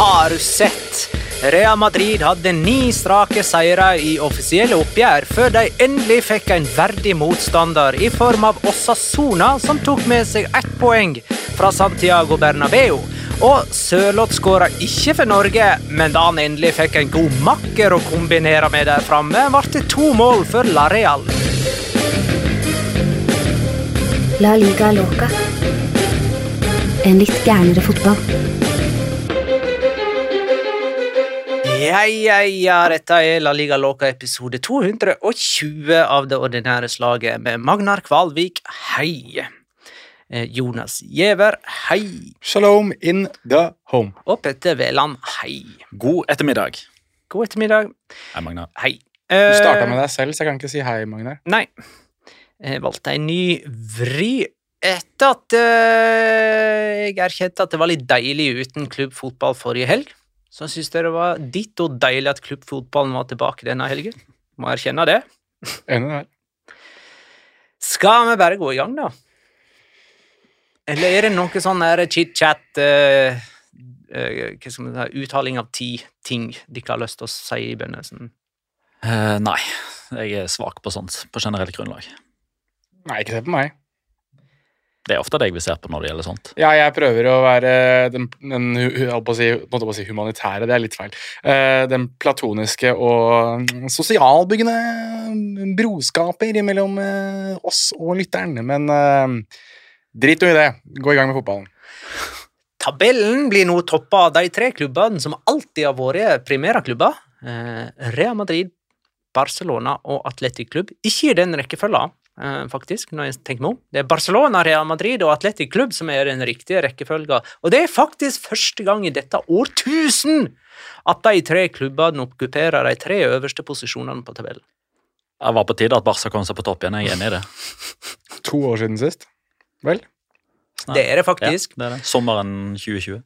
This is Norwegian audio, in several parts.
Har du sett? Real Madrid hadde ni strake seire i offisielle oppgjør før de endelig fikk en verdig motstander i form av Osasona, som tok med seg ett poeng fra Santiago Bernabeu. Og Sørloth skåra ikke for Norge, men da han endelig fikk en god makker å kombinere med der framme, ble det to mål for La Real. La liga loca. En litt gærnere fotball. Ja, ja, ja, dette er La Liga Låka episode 220 av det ordinære slaget med Magnar Kvalvik, hei. Eh, Jonas Giæver, hei. Shalom in the home. Og Petter Veland, hei. God ettermiddag. God ettermiddag. Hei, Magna. Hei. Du starta med deg selv, så jeg kan ikke si hei, Magnar. Nei. Jeg valgte en ny vri etter at eh, jeg erkjente at det var litt deilig uten klubbfotball forrige helg. Så syns dere det var ditto deilig at klubbfotballen var tilbake denne helgen. Må erkjenne det. Enig der. Skal vi bare gå i gang, da? Eller er det noe sånn chit-chat uh, uh, Hva skal man si Uttaling av ti ting de ikke har lyst til å si i begynnelsen? Uh, nei, jeg er svak på sånt på generelt grunnlag. Nei, ikke se på meg. Det er ofte deg vi ser på når det gjelder sånt. Ja, jeg prøver å være den, den å si, måtte på å si humanitære, det er litt feil. Eh, den platoniske og sosialbyggende broskaper mellom eh, oss og lytteren. Men eh, drit nå i det. Gå i gang med fotballen. Tabellen blir nå toppa av de tre klubbene som alltid har vært primærklubber. Eh, Real Madrid, Barcelona og Atletic Klubb. Ikke i den rekkefølgen faktisk, når jeg tenker meg om. Det er Barcelona, Real Madrid og Atletic Klubb som er den riktige rekkefølgen. Og det er faktisk første gang i dette årtusen at de tre klubbene okkuperer de tre øverste posisjonene på tabellen. Det var på tide at Barca kom seg på topp igjen. Jeg er enig i det. To år siden sist. Vel? Det er det faktisk. Ja, det er det. Sommeren 2020.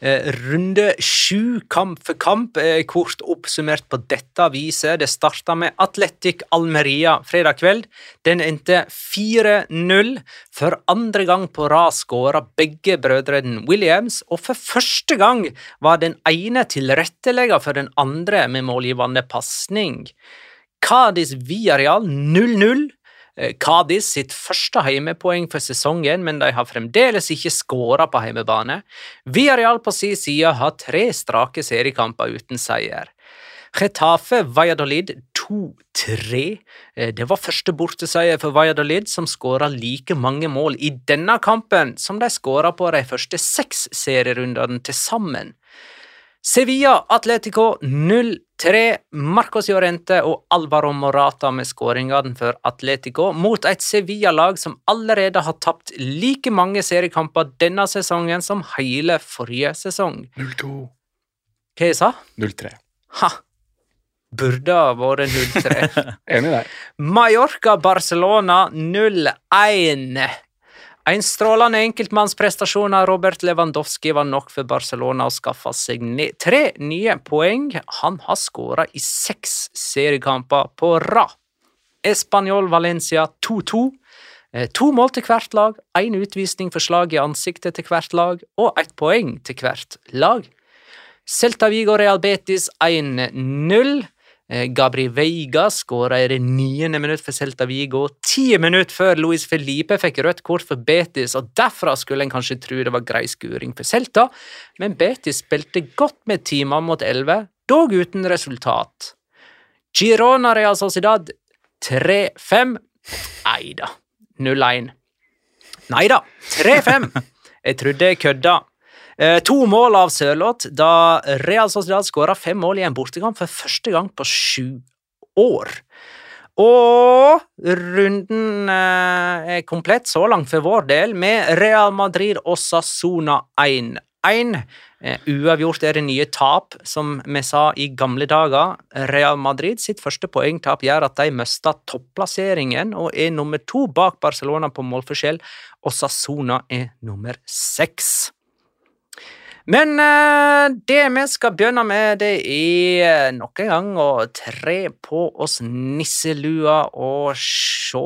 Eh, runde sju, kamp for kamp, eh, kort oppsummert på dette viset. Det starta med Atletic Almeria fredag kveld. Den endte 4-0. For andre gang på rad skåra begge brødrene Williams, og for første gang var den ene tilrettelegger for den andre med målgivende pasning. Cádiz Villarreal 0-0. Eh, Cádiz sitt første heimepoeng for sesongen, men de har fremdeles ikke skåra på heimebane. Villarreal på sin side har tre strake seriekamper uten seier. Retafe Valladolid 2-3. Eh, Det var første borteseier for Valladolid, som skåra like mange mål i denne kampen som de skåra på de første seks serierundene til sammen. Sevilla Atletico 0-3. Marcos Llorente og Alvaro Morata med skåringene for Atletico mot et Sevilla-lag som allerede har tapt like mange seriekamper denne sesongen som hele forrige sesong. 0-2. Hva jeg sa 0-3. Ha! Burde ha vært 0-3. Enig der. Mallorca-Barcelona 0-1. En strålende enkeltmannsprestasjon av Robert Lewandowski var nok for Barcelona å skaffe seg tre nye poeng. Han har skåra i seks seriekamper på rad. Español Valencia 2-2. Eh, To mål til hvert lag, én utvisning for slag i ansiktet til hvert lag og ett poeng til hvert lag. Celta Vigo Real Betis 1-0. Eh, Gabri Veiga skåra i det niende minutt for Celta Vigo, ti minutter før Luis Felipe fikk rødt kort for Betis, og derfra skulle en kanskje tro det var grei skuring for Celta, men Betis spilte godt med timer mot elleve, dog uten resultat. Girona Real Sociedad 3-5. Nei da, 0-1. Nei da, 3-5. Jeg trodde jeg kødda. Eh, to mål av Sørloth da Real Sociedad skåra fem mål i en bortekamp for første gang på sju år. Og runden eh, er komplett så langt for vår del, med Real Madrid og Sassona 1-1. Eh, uavgjort er det nye tap, som vi sa i gamle dager. Real Madrid sitt første poengtap gjør at de mista topplasseringen og er nummer to bak Barcelona på målforskjell, og Sassona er nummer seks. Men eh, det vi skal begynne med, det er nok en gang å tre på oss nisselua og se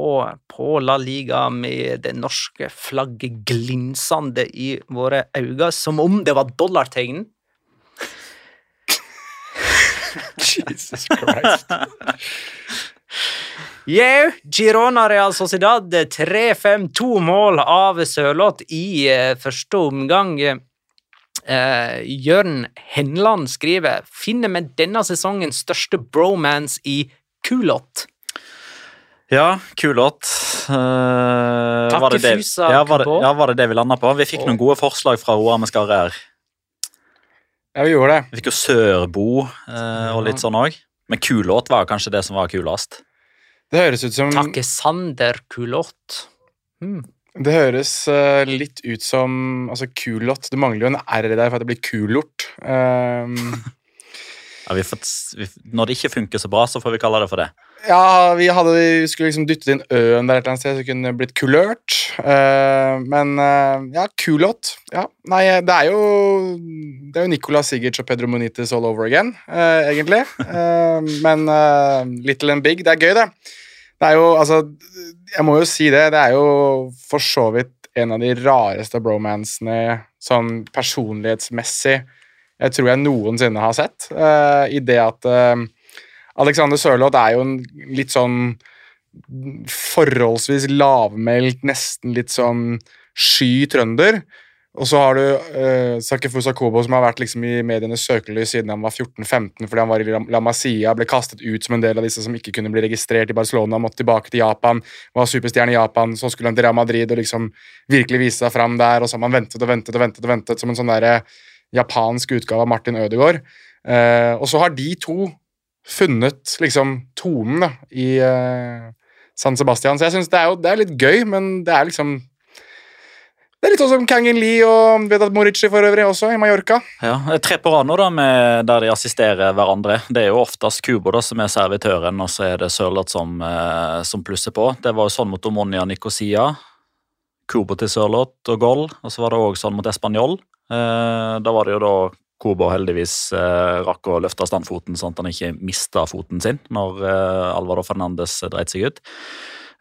på La Liga med det norske flagget glinsende i våre øyne, som om det var dollartegn. Jesus Christ. Jau, Girona Real Sociedad 3-5, to mål av Sørloth i eh, første omgang. Eh, Jørn Henland skriver finner med denne sesongens største bromance i kulott. Ja, kulott. Uh, Takk, var, det det- Fusa ja, var, det, ja, var det det vi landa på? Vi fikk noen gode forslag fra Roar Meskare her. Ja, vi gjorde det. Vi fikk jo Sørbo uh, og litt sånn òg. Men kulåt var kanskje det som var kulest. Det høres ut som Takke Sander Kulott. Hmm. Det høres eh, litt ut som altså kulott. Det mangler jo en R der for at det blir kulort. Um, Ja, vi får, vi, når det ikke funker så bra, så får vi kalle det for det. ja, vi, hadde, vi skulle liksom dyttet inn ø-en der et eller annet sted, så det kunne blitt kulørt. Uh, men uh, ja, kulott. Ja. Nei, det er jo Det er jo Nicolas Sigurd og Pedro Monites all over again, uh, egentlig. Eh, men little and big, det er gøy, det. Det er jo, altså Jeg må jo si det. Det er jo for så vidt en av de rareste bromansene sånn personlighetsmessig jeg tror jeg noensinne har sett. Uh, I det at uh, Alexander Sørloth er jo en litt sånn forholdsvis lavmælt, nesten litt sånn sky trønder. Og så har du uh, Sakefu Kobo, som har vært liksom i medienes søkelys siden han var 14-15 fordi han var i La- Masia, ble kastet ut som en del av disse som ikke kunne bli registrert i Barcelona, måtte tilbake til Japan, var superstjerne i Japan, så skulle han til Real Madrid og liksom virkelig vise seg fram der, og så har man ventet og ventet og ventet, og ventet som en sånn derre japansk utgave av Martin Ødegaard. Eh, og så har de to funnet liksom tonen da, i eh, San Sebastian. Så jeg synes det det er litt gøy, men det er liksom Det er litt sånn som Kangin Lee og Vedat Morici for øvrig også, i Mallorca. Ja, Tre på rad der de assisterer hverandre. Det er jo oftest Kubo da, som er servitøren, og så er det Sørloth som, eh, som plusser på. Det var jo sånn mot Omonia Nicosia. Kubo til Sørloth og goal, og så var det òg sånn mot Español. Eh, da var det jo da Kubo heldigvis eh, rakk å løfte standfoten sånn at han ikke mista foten sin når eh, Alvaro Fernandes dreit seg ut.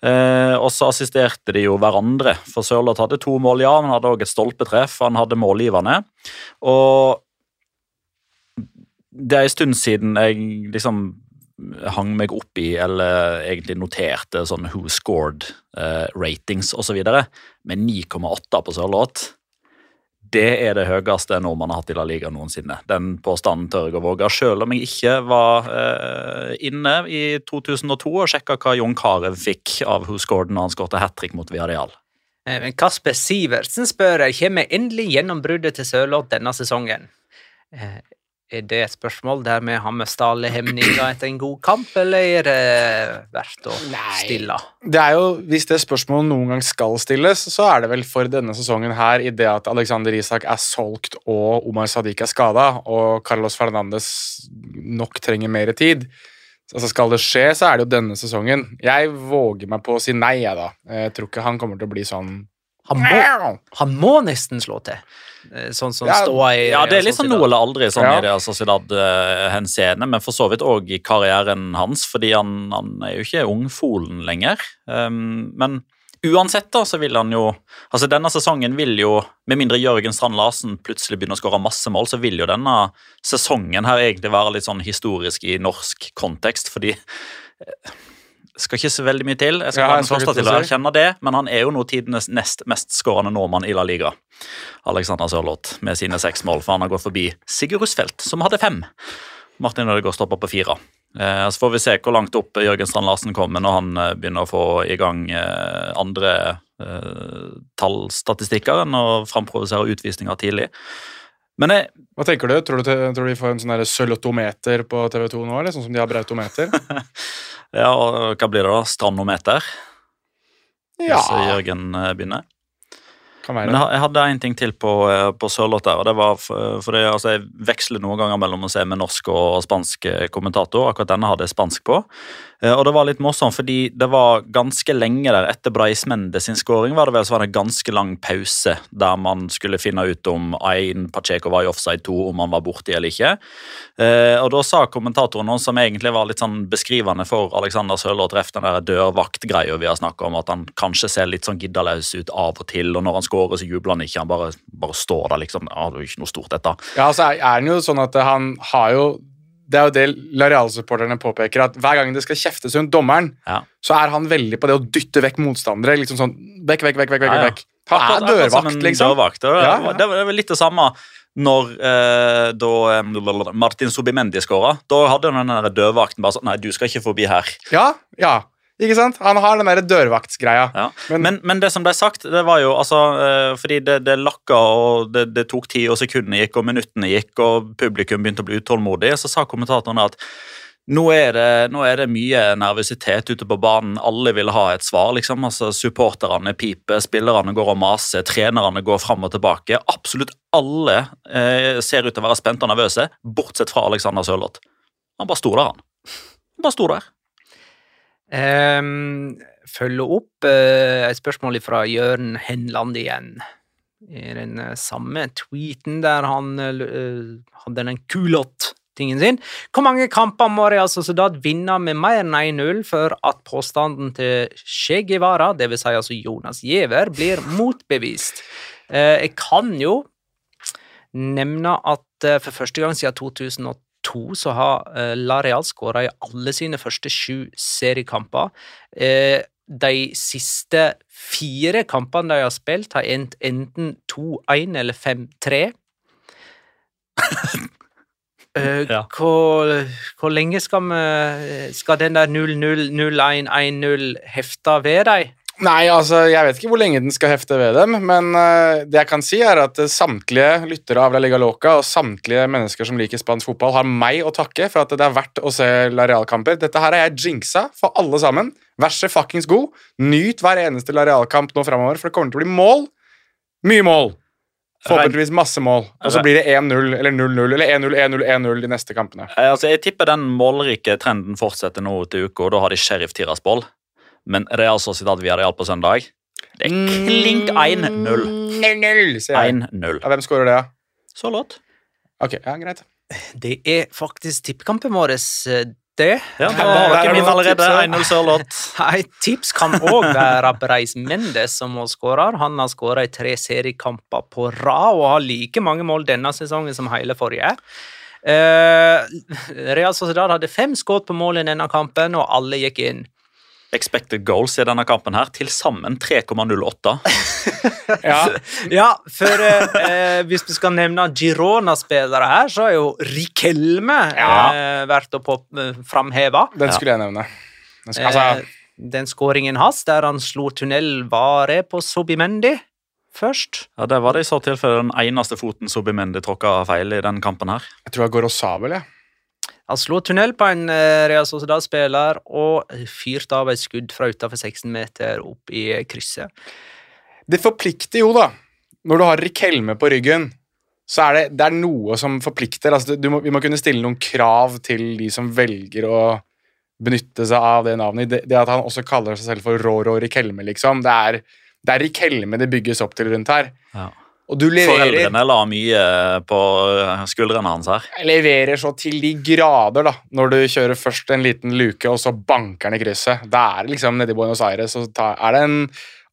Eh, og så assisterte de jo hverandre, for Sørloth hadde to mål, ja, men hadde òg et stolpetreff. Han hadde målgiverne. Og det er en stund siden jeg liksom hang meg opp i, eller egentlig noterte sånn who scored eh, ratings osv. med 9,8 på Sørloth det er det høyeste nordmann har hatt i La Liga noensinne. Den påstanden tør jeg å våge, selv om jeg ikke var eh, inne i 2002 og sjekka hva Jon Carew fikk av Gordon når han skåret hat trick mot Villarreal. Eh, Men Kasper Sivertsen spør kommer endelig gjennombruddet til Sørloth denne sesongen. Er det et spørsmål der vi har mista alle hemninger etter en god kamp, eller er det verdt å stille? Det er jo, Hvis det spørsmålet noen gang skal stilles, så er det vel for denne sesongen her, i det at Alexander Isak er solgt og Omar Sadiq er skada, og Carlos Fernandes nok trenger mer tid. Altså Skal det skje, så er det jo denne sesongen. Jeg våger meg på å si nei, jeg, da. Jeg tror ikke han kommer til å bli sånn Han må, han må nesten slå til, sånn som Ja, ståa i Ja, det er litt sånn nå eller aldri sånn Ja. i det Sociedad-henseende, men for så vidt òg i karrieren hans, fordi han, han er jo ikke ungfolen lenger. Um, men uansett, da, så vil han jo Altså, denne sesongen vil jo, med mindre Jørgen Strand Larsen plutselig begynner å skåre masse mål, så vil jo denne sesongen her egentlig være litt sånn historisk i norsk kontekst, fordi eh, skal ikke så veldig mye til. Jeg skal Ja, jeg den første til å erkjenne det, men han er jo nå tidenes nest mest skårende nordmann i La Liga. Alexander Sørloth med sine seks mål, for han har gått forbi Sigurd Rusfeldt, som hadde fem. Martin Ødegaard stopper på fire. Eh, så får vi se hvor langt opp Jørgen Strand Larsen kommer når han eh, begynner å få i gang eh, andre eh, tallstatistikker enn å framprovosere utvisninger tidlig. Men jeg, Hva tenker du? Tror du, tror du vi får en sånn sølvotometer på TV2 nå, eller sånn som de har brautometer? ja, og hva blir det da? Strandometer? Ja, Hvis eh, Jørgen eh, begynner. kan Men være. ha- jeg hadde en ting til på, eh, på Sørloth der, og det var for, for det, altså, Jeg veksler noen ganger mellom å se med norsk og spansk eh, kommentator. Akkurat denne hadde jeg spansk på. Eh, Og det var litt morsomt, fordi det var ganske lenge der etter Breismende sin scoring, var det vel så var det en ganske lang pause der man skulle finne ut om Ain Pacheco var i offside 2, om han var borti eller ikke. Eh, Og da sa kommentatoren noe som egentlig var litt sånn beskrivende for Alexander Sørloth, ref den der dørvaktgreia vi har snakka om, at han kanskje ser litt sånn giddalaus ut av og til, og når han scorer, så jubler han ikke, han bare, bare står der, liksom. Ja, det er jo ikke noe stort, dette. Ja, altså er, han jo sånn at han har jo Det er jo det Lareal-supporterne påpeker, at hver gang det skal kjeftes rundt dommeren, Ja. så er han veldig på det å dytte vekk motstandere. liksom sånn, Vekk, vekk, vekk, vekk, Ja, ja. vekk. Han er dørvakt, liksom. Dørvakt, det, Ja, var- ja. det var det litt det samme når eh, da Martin Subimendi skåra. Da hadde han den dørvakten bare sånn Nei, du skal ikke forbi her. Ja, ja. Ikke sant? Han har den der dørvaktsgreia. Ja. Men- Men, men det som ble sagt, det var jo altså eh, Fordi det, det lakka, og det, det tok tid, og sekundene gikk, og minuttene gikk, og publikum begynte å bli utålmodig, så sa kommentatoren at nå er, det, nå er det mye nervøsitet ute på banen. Alle vil ha et svar. liksom, altså Supporterne piper, spillerne går og maser, trenerne går fram og tilbake. Absolutt alle eh, ser ut til å være spente og nervøse, bortsett fra Alexander Sørloth. Han bare sto der, han. Han bare sto der. Um, følge opp eh, et spørsmål fra Jørn Henland igjen. I den eh, samme tweeten der han eh, hadde den kulott-tingen sin. Hvor mange kamper må Real Sociedad vinne med mer enn 1-0 for at påstanden til Che Guevara, dvs. Si altså Jonas Giæver, blir motbevist? Eh, jeg kan jo nevne at for første gang siden 2002 så har uh, La Real skåra i alle sine første sju seriekamper. Eh, de siste fire kampene de har spilt, har endt enten 2-1 eller 5-3. Uh, Ja. hvor, hvor lenge skal vi Skal den der 0-0, 0-1, 1-0 hefte ved dem? Nei, altså, jeg vet ikke hvor lenge den skal hefte ved dem, men uh, det jeg kan si, er at eh, samtlige lyttere av La Liga Loca og samtlige mennesker som liker spansk fotball, har meg å takke for at det er verdt å se La Real-kamper. Dette her er jeg jinxa for alle sammen. Vær så fuckings god. Nyt hver eneste La Real-kamp nå framover, for det kommer til å bli mål. Mye mål. Forhåpentligvis masse mål. Og så blir det 1-0 eller 0-0 eller 1-0, 1-0, 1-0 de neste kampene. Altså, jeg tipper den målrike trenden fortsetter nå til uka, og da har de Sheriff Tiraspol. Men Real Sociedad Villarreal på søndag Det er klink 1-0. 0-0, 1-0. Ja, hvem skårer det, da? Så låt. Ok, ja, greit. Det er faktisk tippkampen vår, eh, det. Ja, da Der har har dere min allerede. 1-0 Sørloth. Et tips kan òg være Breis Mendes som målskårer. Han har skåra i tre seriekamper på rad og har like mange mål denne sesongen som hele forrige. Uh, Real Sociedad hadde fem skudd på mål i denne kampen, og alle gikk inn. Expected goals i denne kampen her. Til sammen 3,08. Ja, Ja, for eh, eh, hvis vi skal nevne Girona-spillere her, så er jo Rikelme eh, verdt å eh, framheve. den skulle jeg nevne. Den skal, altså, Eh, den skåringen hans der han slo tunnel, var det på Sobimendi først? Ja, Det var det i så tilfelle den eneste foten Sobimendi tråkka feil i den kampen her. jeg tror jeg går og sabel, jeg. Han slo tunnel på en eh, Real Sociedad-spiller og fyrte av et skudd fra utenfor 16 meter opp i krysset. Det forplikter jo, da. Når du har Rikelme på ryggen, så er det, det er noe som forplikter. Altså, du må, vi må kunne stille noen krav til de som velger å benytte seg av det navnet. Det, det at han også kaller seg selv for Roro Rikelme, liksom. Det er, det er Rikelme det bygges opp til rundt her. Ja. Foreldrene la mye på skuldrene hans her. leverer så til de grader, da. Når du kjører først en liten luke, og så banker den i krysset. Da er det liksom nede i Buenos Aires, så tar, er det en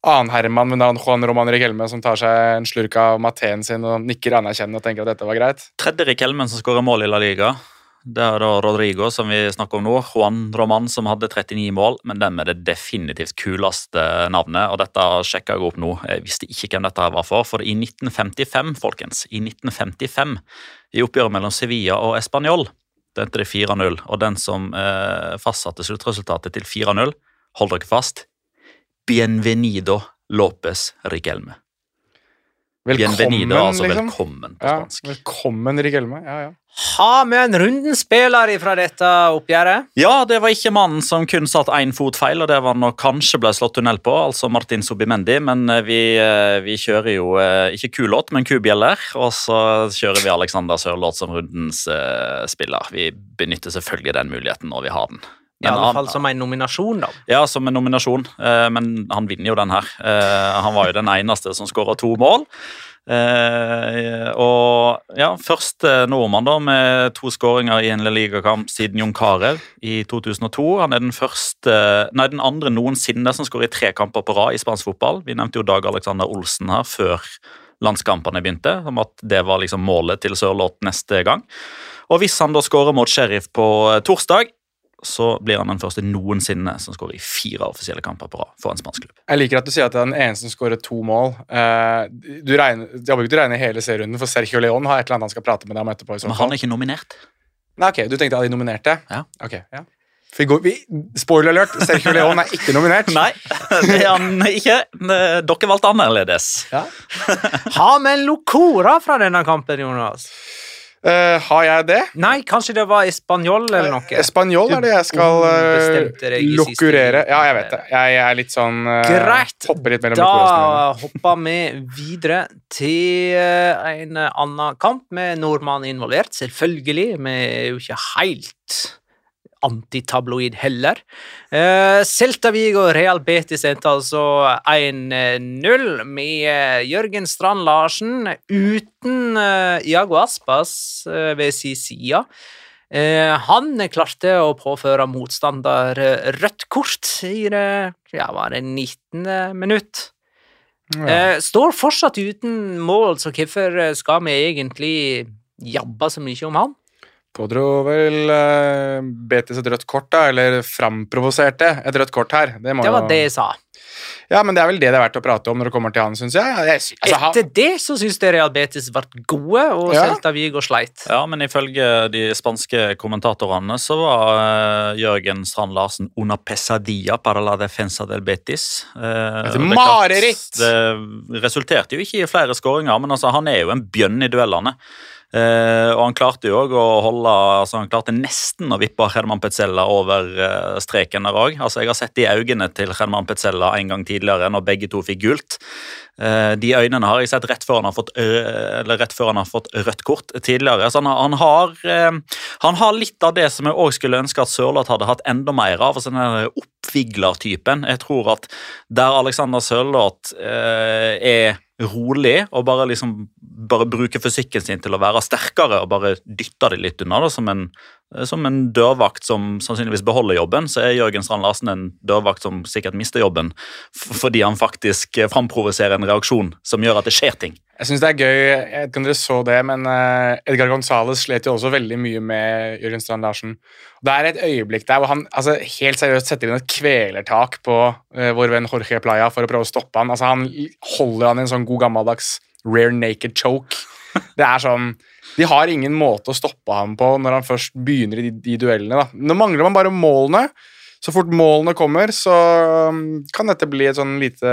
annen herremann ved navn Juan Roman Rikelme som tar seg en slurk av mateen sin og nikker anerkjennende og tenker at dette var greit. Tredje Rikelmen som skårer mål i La Liga. Det er da Rodrigo, som vi snakker om nå. Juan Roman, som hadde 39 mål, men den med det definitivt kuleste navnet. Og dette sjekka jeg opp nå. Jeg visste ikke hvem dette var for. For i 1955, folkens, i 1955, i oppgjøret mellom Sevilla og Español, det endte det 4-0. Og den som eh, fastsatte sluttresultatet til 4-0, hold dere fast, Bienvenido Lopez Riquelme. Bienvenido, altså liksom. velkommen på Ja, spansk. velkommen, Rikelme. Ja, ja. Ha med en rundenspiller fra dette oppgjøret. Ja, det var ikke mannen som kun satt én fot feil, og det var når kanskje ble slått tunnel på, altså Martin Sobimendi. Men eh, vi, eh, vi kjører jo eh, ikke kulåt, men kubjeller. Og så kjører vi Alexander Sørloth som rundens spiller. Vi benytter selvfølgelig den muligheten når vi har den. I alle han- fall som en nominasjon, da. Ja, som en nominasjon, eh, men han vinner jo den her. Eh, han var jo den eneste som skåra to mål. Eh, og ja, første nordmann da med to skåringer i en ligakamp siden Jon Carew i 2002. Han er den første, nei, den andre noensinne som skårer i tre kamper på rad i spansk fotball. Vi nevnte jo Dag Alexander Olsen her før landskampene begynte, om at det var liksom målet til Sørloth neste gang. Og hvis han da skårer mot Sheriff på torsdag, så blir han den første noensinne som skårer i fire offisielle kamper på rad for en spansk klubb. Jeg liker at du sier at det er den eneste som skårer to mål. Eh, du regner, jeg håper ikke du regner hele serierunden, for Sergio León har et eller annet han skal prate med deg om etterpå. i så Men han er ikke nominert. Nei, ok, Du tenkte at de nominerte? Ja. Ok, ja. Vi går, vi, spoiler alert, Sergio León er ikke nominert. Nei, det er han ikke. Dere valgte annerledes. Ha med en Locora fra denne kampen, Jonas. Eh, har jeg det? Nei, kanskje det var Espanjol eller noe? Espanjol er det jeg skal uh, siste lokurere. Ja, jeg vet det. Jeg, jeg er litt sånn uh, Greit. Hopper litt mellom. Da hopper vi videre til eh, en annen kamp med nordmann involvert. Selvfølgelig. Vi er jo ikke helt antitabloid heller. Uh, Celta Vigo Real Betis endte altså 1-0 med eh, Jørgen Strand Larsen uten uh, Iago Aspas eh, ved sin side. Eh, han klarte å påføre motstander eh, rødt kort i det, ja, var det 19. minutt. Ja. står fortsatt uten mål, så hvorfor eh, skal vi egentlig jabbe så mye om han? Pådro vel uh, Betis et rødt kort, da, eller framprovoserte et rødt kort her. Det, må Det var jo- det jeg sa. Ja, men det er vel det det er verdt å prate om når det kommer til han, syns jeg. jeg altså, han, Etter det så syns dere at Betis ble gode, og Ja. Celta Vigo sleit. Ja, men ifølge de spanske kommentatorene så var uh, Jørgen Strand Larsen una pesadilla para la defensa del Betis. Uh, Et er mareritt! Det resulterte jo ikke i flere skåringer, men altså, han er jo en bjønn i duellene. Eh, og han klarte jo også å holde altså Han klarte nesten å vippe Herman Petzella over eh, streken der òg. Altså, jeg har sett de øynene til Herman Petzella en gang tidligere, når begge to fikk gult. Eh, de øynene har jeg sett rett før han har fått, rett før han har fått rødt kort tidligere. Så han, han, har, han har litt av det som jeg òg skulle ønske at Sørloth hadde hatt enda mer av. altså den oppviglertypen. Jeg tror at der Alexander Sørloth er rolig og bare liksom bare bruker fysikken sin til å være sterkere og bare dytter det litt unna, da, som en, som en dørvakt som sannsynligvis beholder jobben, så er Jørgen Strand Larsen en dørvakt som sikkert mister jobben fordi han faktisk eh, framprovoserer en reaksjon som gjør at det skjer ting. Jeg synes det er gøy, jeg vet ikke om dere så det, men eh, Edgar Gonzales slet jo også veldig mye med Jørgen Strand Larsen. Det er et øyeblikk der hvor han altså, helt seriøst setter inn et kvelertak på uh, vår venn Jorge Playa for å prøve å stoppe han. Altså, han holder han i en sånn god gammeldags rare naked choke. Det er sånn De har ingen måte å stoppe ham på når han først begynner i de, de duellene. Da. Nå mangler man bare målene. Så fort målene kommer, så um, kan dette bli et sånn lite,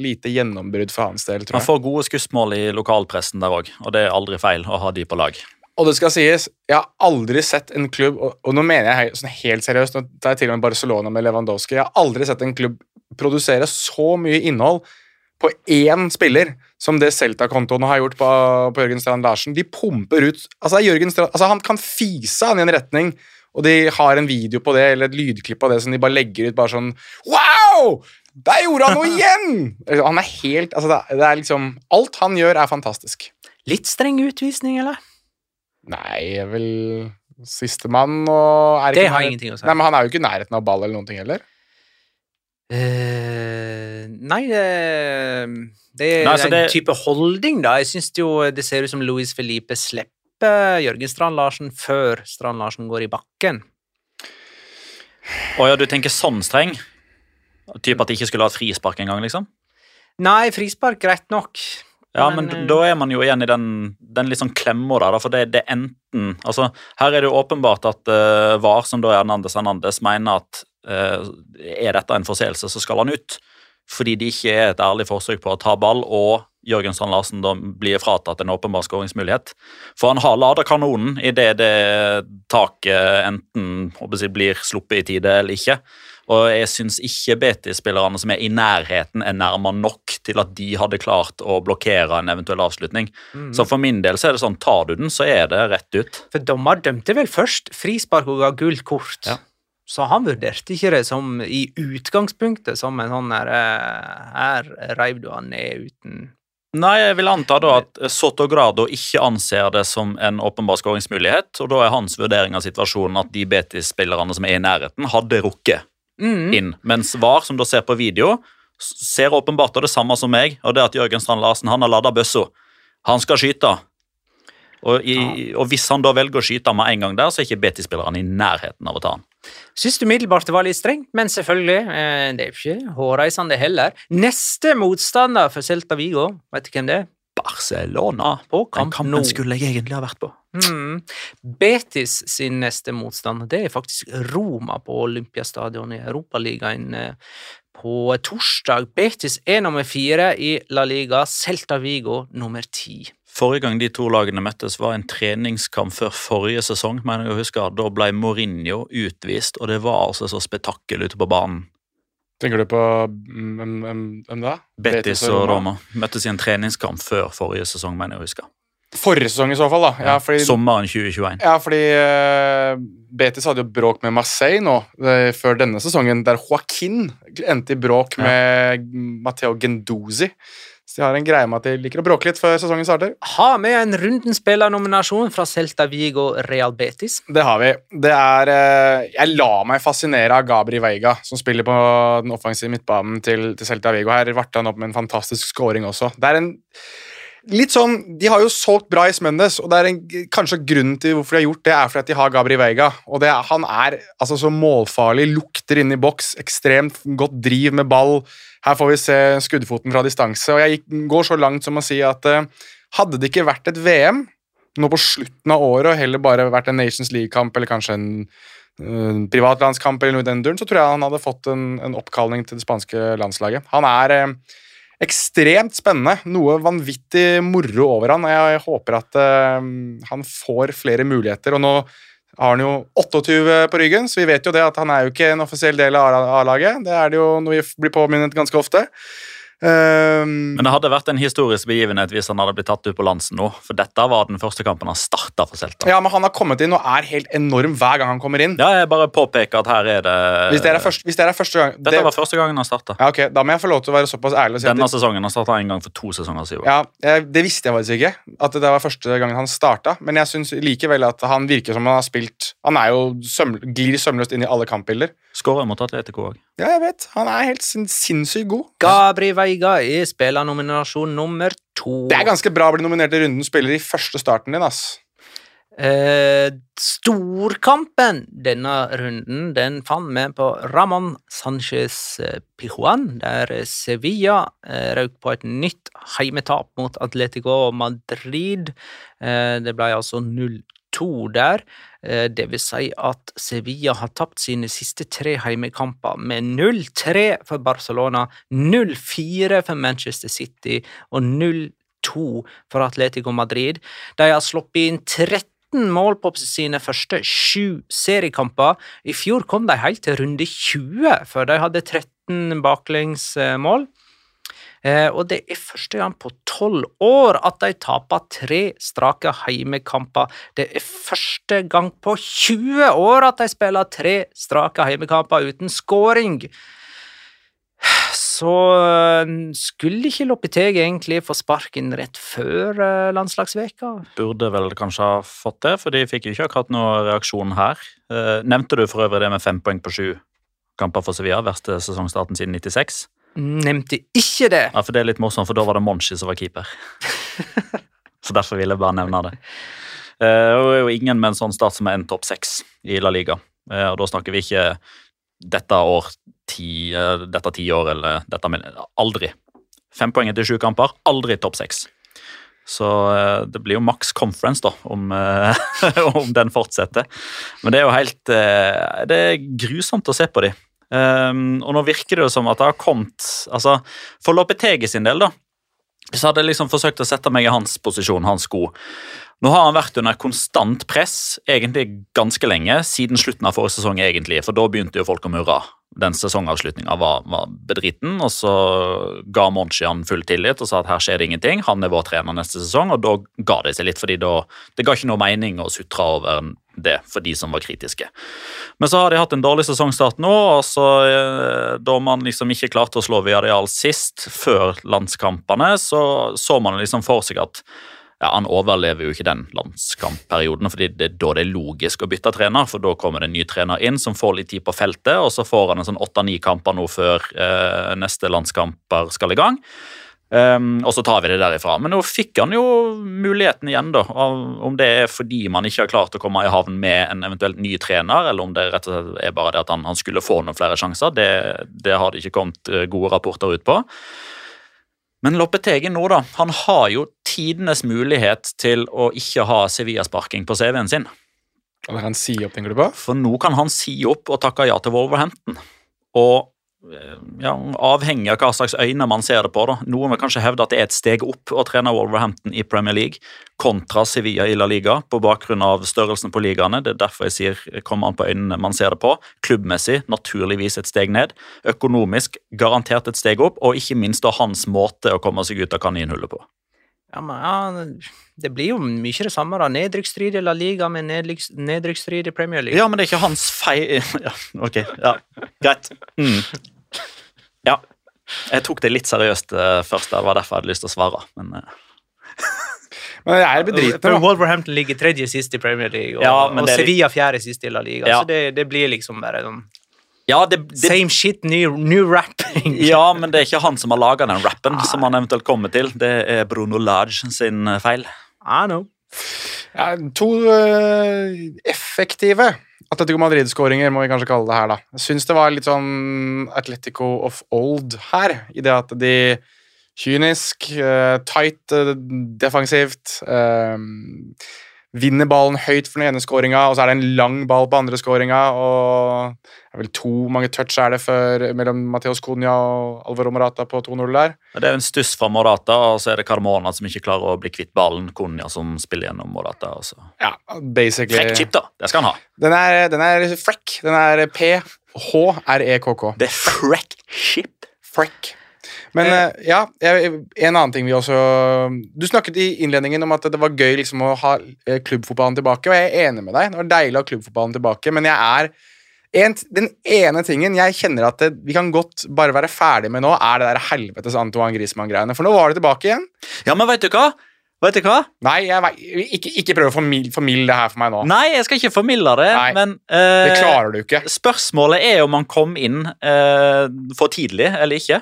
lite gjennombrudd for hans del, tror Han Man får gode skussmål i lokalpressen der òg, og det er aldri feil å ha de på lag. Og det skal sies, jeg har aldri sett en klubb, og, og nå mener jeg sånn helt seriøst, nå tar jeg til og med Barcelona med Lewandowski, jeg har aldri sett en klubb produsere så mye innhold på én spiller som det Celta-kontoen har gjort på, på Jørgen Strand Larsen. De pumper ut altså, Jørgen Strand, altså Han kan fise han i en retning, og de har en video på det, eller et lydklipp av det som de bare legger ut bare sånn Wow! Der gjorde han noe igjen! Han er helt Altså, det er, liksom Alt han gjør, er fantastisk. Litt streng utvisning, eller? Nei, jeg vel sistemann og er Det har ingenting å si. Nei, men Han er jo ikke i nærheten av ball eller noen ting heller. Uh, nei, det, det er Nei, altså en det- type holdning, da. Jeg syns jo det ser ut som Louis Felipe slipper Jørgen Strand Larsen før Strand Larsen går i bakken. Å ja, du tenker sånn streng? Typ at de ikke skulle ha et frispark engang, liksom? Nei, frispark, greit nok. Ja, Men, men, eh, da er man jo igjen i den, den litt sånn klemma der, for det, det er enten Altså, her er det jo åpenbart at uh, VAR, som da er Hernandez Hernandez, mener at uh, er dette en forseelse, så skal han ut. Fordi det ikke er et ærlig forsøk på å ta ball, og Jørgen Strand Larsen da blir fratatt en åpenbar skåringsmulighet. For han har lada kanonen idet det taket enten jeg, blir sluppet i tide eller ikke. Og jeg syns ikke Betis-spillerne som er i nærheten, er nærma nok til at de hadde klart å blokkere en eventuell avslutning. Mm. Så for min del så er det sånn, tar du den, så er det rett ut. For dommer dømte vel først frispark og ga gult kort. Ja. Så han vurderte ikke det som i utgangspunktet som en sånn der eh, Her reiv du han ned uten Nei, jeg vil anta da at Sotogrado ikke anser det som en åpenbar skåringsmulighet, og da er hans vurdering av situasjonen at de Betis-spillerne som er i nærheten, hadde rukket mm. inn. Mens VAR, som da ser på video, ser åpenbart det samme som meg, og det at Jørgen Strand Larsen han har lada bøssa. Han skal skyte. Og, i, og hvis han da velger å skyte med en gang der, så er ikke Betis-spillerne i nærheten av å ta han. Syns umiddelbart det var litt strengt, men selvfølgelig, eh, det er ikke hårreisende heller. Neste motstander for Celta Vigo, vet du hvem det er? Barcelona. På Den Camp kampen Nou. skulle jeg egentlig ha vært på. Mm. Betis sin neste motstander det er faktisk Roma på Olympiastadion i Europaligaen eh, på torsdag. Betis er nummer fire i La Liga, Celta Vigo nummer ti. Forrige gang de to lagene møttes, var en treningskamp før forrige sesong. mener jeg å huske. Da ble Mourinho utvist, og det var altså så spetakkel ute på banen. Tenker du på mm, hvem, da? Betis og Roma møttes i en treningskamp før forrige sesong, mener jeg å huske. Forrige sesong i så fall, da. Ja, fordi, Sommeren 2021. ja, fordi uh, Betis hadde jo bråk med Marseille nå eh, før denne sesongen, der Joaquin endte i bråk Ja. med Matteo Gendozi. Så de har en greie med at de liker å bråke litt før sesongen starter. Ha med en rundenspillernominasjon fra Celta Vigo Real Betis. Det har vi. Det er eh, Jeg lar meg fascinere av Gabri Veiga, som spiller på den offensive midtbanen til, til Celta Vigo. Her Varta han opp med en fantastisk scoring også. Det er en Litt sånn, De har jo solgt Bryce Mendes, og det er en, kanskje grunnen til hvorfor de har gjort det, er fordi at de har Gabri Veiga. og det, Han er altså så målfarlig, lukter inne i boks, ekstremt godt driv med ball. Her får vi se skuddfoten fra distanse. og Jeg går så langt som å si at uh, hadde det ikke vært et VM nå på slutten av året, og heller bare vært en Nations League-kamp eller kanskje en uh, privatlandskamp, eller noe i den duren, så tror jeg han hadde fått en, en oppkalling til det spanske landslaget. Han er eh, ekstremt spennende. Noe vanvittig moro over han. Jeg håper at eh, han får flere muligheter. og nå har han jo 28 på ryggen, så vi vet jo det at han er jo ikke en offisiell del av A-laget. Det er det jo noe vi blir påminnet ganske ofte. Um, Men det hadde vært en historisk begivenhet hvis han hadde blitt tatt ut på Lansen nå. For dette var den første kampen han starta for Celta. ja, men han har kommet inn og er helt enorm hver gang han kommer inn. Ja, jeg bare påpeker at her er det Hvis det er første, hvis det er første gang Dette det, var første gangen han starta. ja, ok, Da må jeg få lov til å være såpass ærlig si Denne det, sesongen han starta en gang for to sesonger siden. ja, jeg, det visste jeg faktisk ikke, at det var første gangen han starta. Men jeg syns likevel at han virker som han har spilt Han er jo søm, glir sømløst inn i alle kampbilder. Skårer mot Atletico òg. Ja, jeg vet. Han er helt sin, sinnssykt god. Gabri Veiga er spillernominasjon nummer to. Det er ganske bra å bli nominert til runden spiller i første starten din, ass. Eh, storkampen denne runden den fant vi på Ramón Sánchez eh, Pijuan, der Sevilla eh, røk på et nytt heimetap mot Atletico Madrid. Eh, det ble altså 0-2 der. Eh, det vil si at Sevilla har tapt sine siste tre heimekamper med 0-3 for Barcelona, 0-4 for Manchester City og 0-2 for Atletico Madrid. De har sluppet inn 13 mål på sine første sju seriekamper. I fjor kom de helt til runde 20 før de hadde 13 baklengsmål. Eh, og det er første gang på tolv år at de taper tre strake heimekamper. Det er første gang på 20 år at de spiller tre strake heimekamper uten scoring. Så eh, skulle ikke Lopeteg egentlig få sparken rett før eh, landslagsveka? Burde vel kanskje ha fått det, for de fikk jo ikke akkurat noen reaksjon her. Nevnte du for øvrig det med fem poeng på sju kamper for Sevilla, verste sesongstarten siden 96? Nevnte ikke det. Ja, for Det er litt morsomt, for da var det Monchi som var keeper. Så derfor ville jeg bare nevne det. Eh, og det er jo ingen med en sånn start som er en topp seks i La Liga. Eh, og da snakker vi ikke dette år ti, eh, dette tiår eller dette Aldri. Fem poeng etter sju kamper, aldri topp seks. Så det blir jo maks conference, da, om, om den fortsetter. Men det er jo helt Det er grusomt å se på de. Um, og nå virker det jo som at det har kommet altså, For Lopetegi sin del, da, så hadde jeg liksom forsøkt å sette meg i hans posisjon, hans sko. Nå har han vært under konstant press egentlig ganske lenge, siden slutten av forrige sesong, egentlig, for da begynte jo folk å murre. Den sesongavslutninga var, var bedriten, og så ga Monchi han full tillit og sa at her skjer det ingenting, han er vår trener neste sesong, og da ga det seg litt, fordi da, det ga ikke noe mening å sutre over det for de som var kritiske. Men så har de hatt en dårlig sesongstart nå, og så eh, da man liksom ikke klarte å slå Viadial sist, før landskampene, så så man liksom for seg at ja, Han overlever jo ikke den landskampperioden, fordi det er da det er logisk å bytte trener. For da kommer det en ny trener inn som får litt tid på feltet, og så får han en sånn åtte-ni kamper nå før eh, neste landskamper skal i gang. Um, og så tar vi det derifra. Men nå fikk han jo muligheten igjen, da. Om det er fordi man ikke har klart å komme i havn med en eventuelt ny trener, eller om det rett og slett er bare det at han, han skulle få noen flere sjanser, det, det har det ikke kommet eh, gode rapporter ut på. Men Loppetegi nå, da. Han har jo tidenes mulighet til å ikke ha Sevilla-sparking på CV-en sin. Kan han si opp tenker du på? For nå kan han si opp og takke ja til Wolverhampton. Og ja, avhengig av hva slags øyne man ser det på. da. Noen vil kanskje hevde at det er et steg opp å trene Wolverhampton i Premier League kontra Sevilla i La Liga, på bakgrunn av størrelsen på ligaene. Det er derfor jeg sier kommer an på øynene man ser det på. Klubbmessig naturligvis et steg ned. Økonomisk garantert et steg opp, og ikke minst da hans måte å komme seg ut av kaninhullet på. Ja, men ja, Det blir jo mye det samme. da. Nedrykksstrid i La Liga med nedrykksstrid i Premier League. Ja, men det er ikke hans feil ja, Ok, ja, greit. Mm. Ja. Jeg tok det litt seriøst uh, først. Det var derfor jeg hadde lyst til å svare. men... Uh. Men det er bedriten, For Wolverhampton ligger tredje sist i Premier League, og, ja, og Sevilla fjerde sist i La Liga. Ja. Så det, det, blir liksom bare sånn ja, det, det, Same shit, new, new rapping. ja, men det er ikke han som har laga den rappen som han eventuelt kommer til. Det er Bruno Lodge sin eh, feil. I know. Ja, to uh, effektive Atletico Madrid-skåringer, må vi kanskje kalle det her. da. Jeg syns det var litt sånn Atletico of old her, i det at de kynisk, uh, tight, uh, defensivt uh, vinner ballen høyt for den ene skåringa, og så er det en lang ball på andre skåringa. Og det er vel to mange touch er det før, mellom Mateos Cunha og Alvaro Morata på 2-0 der. Det er en stuss fra Morata, og så er det Carmona som ikke klarer å bli kvitt ballen. Cunha som spiller gjennom Morata. Også. Ja, basically. Frekk chip, da. Det skal han ha. Den er, den er frekk. Den er P-H-R-E-K-K. Det er frekk chip. Frekk. Men eh, ja, en annen ting vi også Du snakket i innledningen om at det var gøy liksom å ha eh, klubbfotballen tilbake, og jeg er enig med deg. Det var deilig å ha klubbfotballen tilbake, men jeg er en, den ene tingen jeg kjenner at det, vi kan godt bare være ferdig med nå, er det der helvetes Antoine Griezmann-greiene. For nå var det tilbake igjen. Ja, men vet du hva? Vet du hva? Nei, jeg, ikke, ikke prøv å formilde det her for meg nå. Nei, jeg skal ikke formilde det, Nei, men uh, Det klarer du ikke. Spørsmålet er om han kom inn uh, for tidlig eller ikke.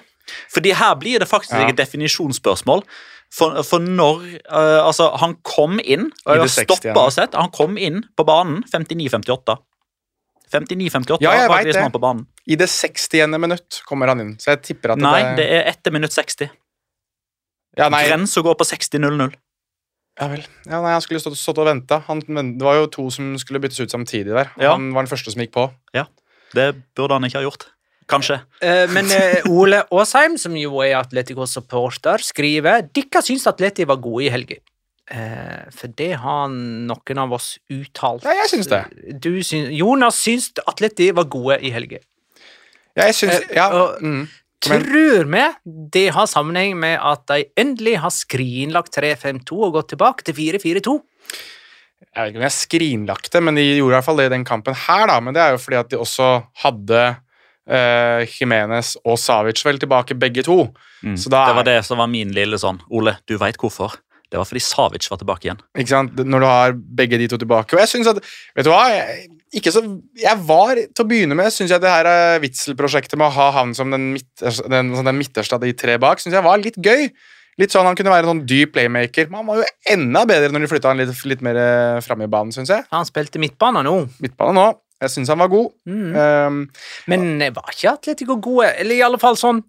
Fordi her blir det faktisk Ja. et definisjonsspørsmål. For, for når uh, Altså, han kom inn, og jeg har det 60. stoppa og sett, han kom inn på banen 59-58. 59-58 Ja, jeg vet det. på banen. I det 60. minutt kommer han inn, så jeg tipper at Nei, det, det er etter minutt 60. ja, nei, Grensa går på 60-0-0. ja vel. Ja, nei, han skulle stått, stått og venta. Det var jo to som skulle byttes ut samtidig der. Ja. Han var den første som gikk på. Det burde han ikke ha gjort. Kanskje. Eh, Men eh, Ole Aasheim, som jo er Atletico-supporter, skriver Dikka syns Atleti var gode i helga. Eh, for det har noen av oss uttalt. Ja, jeg syns det. Du syns, Jonas syns Atleti var gode i helga. Ja, jeg syns Eh, ja, og- mm. Tror vi det har sammenheng med at de endelig har skrinlagt 3-5-2 og gått tilbake til 4-4-2? Jeg vet ikke om jeg skrinlagt det, men de gjorde i hvert fall det i den kampen her, da. Men det er jo fordi at de også hadde uh, Jimenez og Savic vel tilbake, begge to. Så da Mm. det var det som var min lille sånn Ole, du veit hvorfor. Det var fordi Savic var tilbake igjen. Ikke sant? Når du har begge de to tilbake. Og jeg synes at Vet du hva? Jeg, ikke så, jeg var Til å begynne med syns jeg det her eh, Witzel-prosjektet med å ha han som den, midterste, den, sånn den midterste av de tre bak, synes jeg var litt gøy. Litt sånn Han kunne være en sånn dyp playmaker. Men han var jo enda bedre når de flytta han litt, litt mer eh, fram i banen, syns jeg. Han spilte midtbane nå. Midtbane nå. Jeg syns han var god. Mm. Um, Men var ikke Atletico gode? Eller i alle fall sånn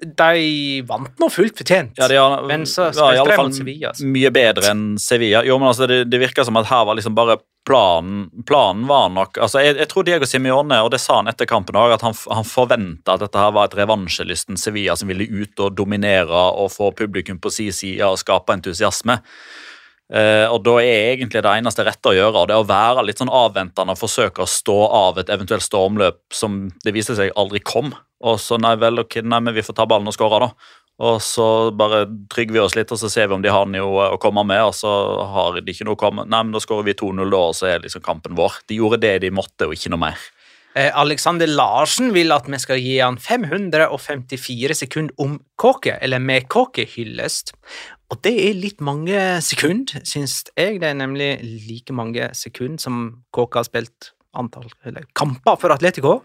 De vant nå fullt fortjent. Ja, de har, Men så ja, i spilte alle de mot Sevilla, altså. Mye bedre enn Sevilla. Jo, men altså, det, det virker som at her var liksom bare planen Planen var nok altså, jeg, jeg tror Diego Simione, og det sa han etter kampen òg, at han, han forventa at dette her var et revansjelysten Sevilla som ville ut og dominere og få publikum på sin side og skape entusiasme. Eh, og da er egentlig det eneste rette å gjøre, det er å være litt sånn avventende og forsøke å stå av et eventuelt stormløp som det viste seg aldri kom. Og så nei vel, ok, nei, men vi får ta ballen og skåre, da. Og så bare trygger vi oss litt, og så ser vi om de har noe å komme med. Og så har de ikke noe å komme Nei, men da skårer vi 2-0, da, og så er liksom kampen vår. De gjorde det de måtte, og ikke noe mer. Eh, Alexander Larsen vil at vi skal gi han 554 sekunder om Kåke, eller med Kåke-hyllest. Og det er litt mange sekunder, syns jeg. Det er nemlig like mange sekunder som KK har spilt antall eller, kamper for Atletico.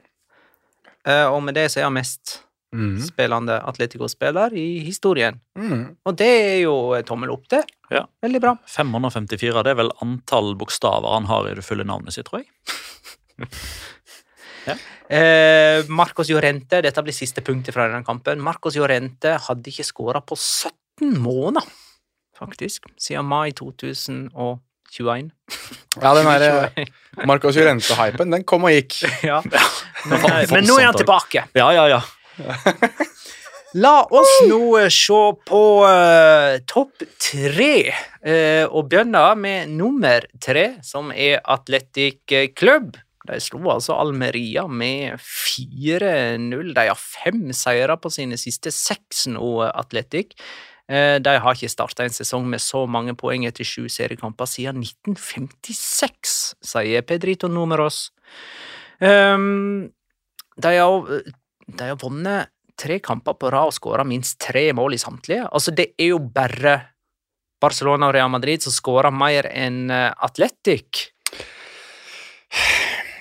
Eh, og med det så er han mest mm. spillende Atletico-spiller i historien. mm. Og det er jo tommel opp det. Ja. Veldig bra. 554, det er vel antall bokstaver han har i det fulle navnet sitt, tror jeg. Eh, Marcos Llorente, dette blir siste punktet fra denne kampen. Marcos Llorente hadde ikke skåra på 17 måneder, faktisk, siden mai 2021. Ja, den der Marcos Jurente-hypen, den kom og gikk. ja. Men, eh, men nå er han tilbake. Ja, ja, ja. La oss nå eh, se på uh, topp tre, uh, og begynne med nummer tre, som er Atletic Club. De slo altså Almeria med 4-0. De har fem seire på sine siste seks nå, Atletic. Eh, De har ikke starta en sesong med så mange poeng etter sju seriekamper siden 1956, sier Pedrito Numeros. Um, de har, de har vunnet tre kamper på rad og skåra minst tre mål i samtlige. Altså, det er jo bare Barcelona og Real Madrid som skårer mer enn eh, Atletic.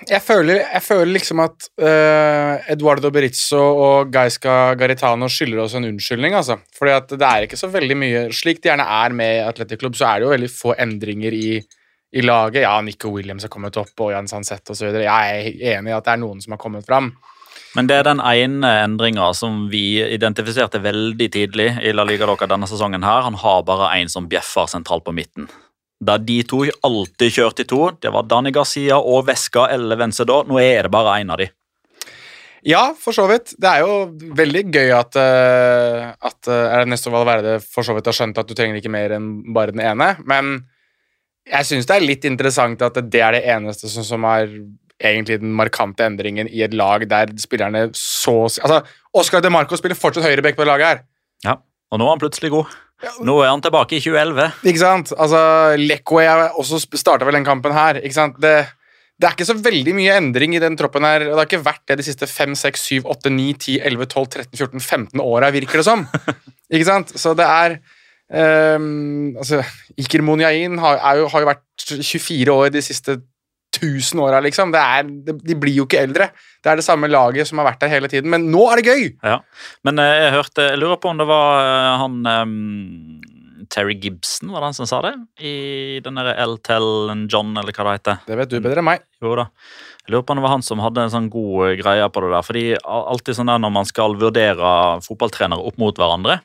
Jeg føler, jeg føler liksom at uh, Eduardo Berizzo og Gaisca Garitano skylder oss en unnskyldning. altså. Fordi at det er ikke så veldig mye Slik det gjerne er med Atletic Club, så er det jo veldig få endringer i, i laget. Ja, Nico Williams har kommet opp, og Jan Sansett osv. Jeg er enig i at det er noen som har kommet fram. Men det er den ene endringa som vi identifiserte veldig tidlig i La Liga Loca denne sesongen. her. Han har bare én som bjeffer sentralt på midten. Da de to alltid kjørte i to, det var Dani Garcia og Vesca eller Vencedor. Nå er det bare én av de. Ja, for så vidt. Det er jo veldig gøy at, uh, at uh, Ernesto Valverde for så vidt har skjønt at du trenger ikke mer enn bare den ene, men jeg syns det er litt interessant at det er det eneste som, som er egentlig den markante endringen i et lag der spillerne så Altså, Oscar De Marco spiller fortsatt høyreback på det laget her. Ja, Og nå er han plutselig god. Nå er han tilbake i 2011. Ikke sant? Altså, Lekwe også starta vel den kampen her. Ikke sant? Det, det er ikke så veldig mye endring i den troppen her. Det har ikke vært det de siste 5, 6, 7, 8, 9, 10, 11, 12, 13, 14, 15 åra, virker det som. ikke sant? Så det er um, altså, Iker Monyain har, jo, har jo vært 24 år de siste 1000 åra, liksom. Det er, de blir jo ikke eldre. Det er det samme laget som har vært der hele tiden, men nå er det gøy! Ja. Men eh, jeg hørte Jeg lurer på om det var eh, han um, Terry Gibson, var det han som sa det? I den derre L Tell John, eller hva det heter. Det vet du bedre enn meg. Jo da. Jeg lurer på om det var han som hadde en sånn god greie på det der. Fordi alltid sånn der når man skal vurdere fotballtrenere opp mot hverandre,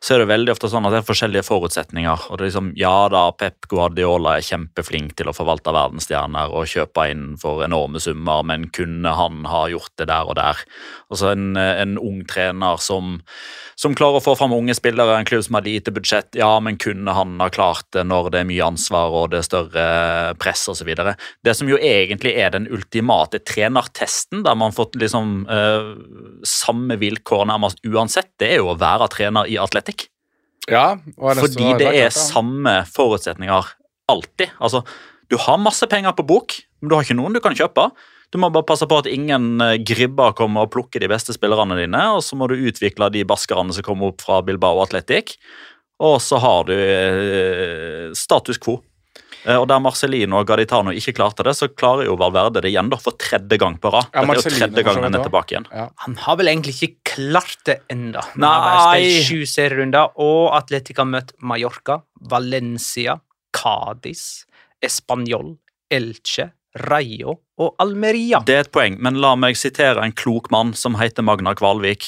så er det veldig ofte sånn at det er forskjellige forutsetninger. og det er liksom, Ja da, Pep Guardiola er kjempeflink til å forvalte verdensstjerner og kjøpe inn for enorme summer, men kunne han ha gjort det der og der? Altså En, en ung trener som, som klarer å få fram unge spillere, en klubb som har lite budsjett, ja, men kunne han ha klart det når det er mye ansvar og det er større press osv.? Det som jo egentlig er den ultimate trenertesten, der man fått liksom eh, samme vilkår nærmest uansett, det er jo å være trener i atletikk. Ja, Fordi det er samme forutsetninger alltid. Altså, du har masse penger på bok, men du har ikke noen du kan kjøpe. Du må bare passe på at ingen eh, gribber kommer og plukker de beste spillerne dine, og så må du utvikle de baskerne som kommer opp fra Bilbao Athletic, og så har du eh, status quo. Eh, Og Der Marcelino og Gaditano ikke klarte det, så klarer jo Valverde det igjen da, for tredje gang på rad. Ja, Dette er jo tredje gang han er tilbake igjen. Han har vel egentlig ikke klart det ennå. Han Nei. har spilt sju serierunder, og Atletica har møtt Mallorca, Valencia, Cádiz, Español, Elche, Rayo og Almeria. Det er et poeng, men la meg sitere en klok mann som heter Magnar Kvalvik.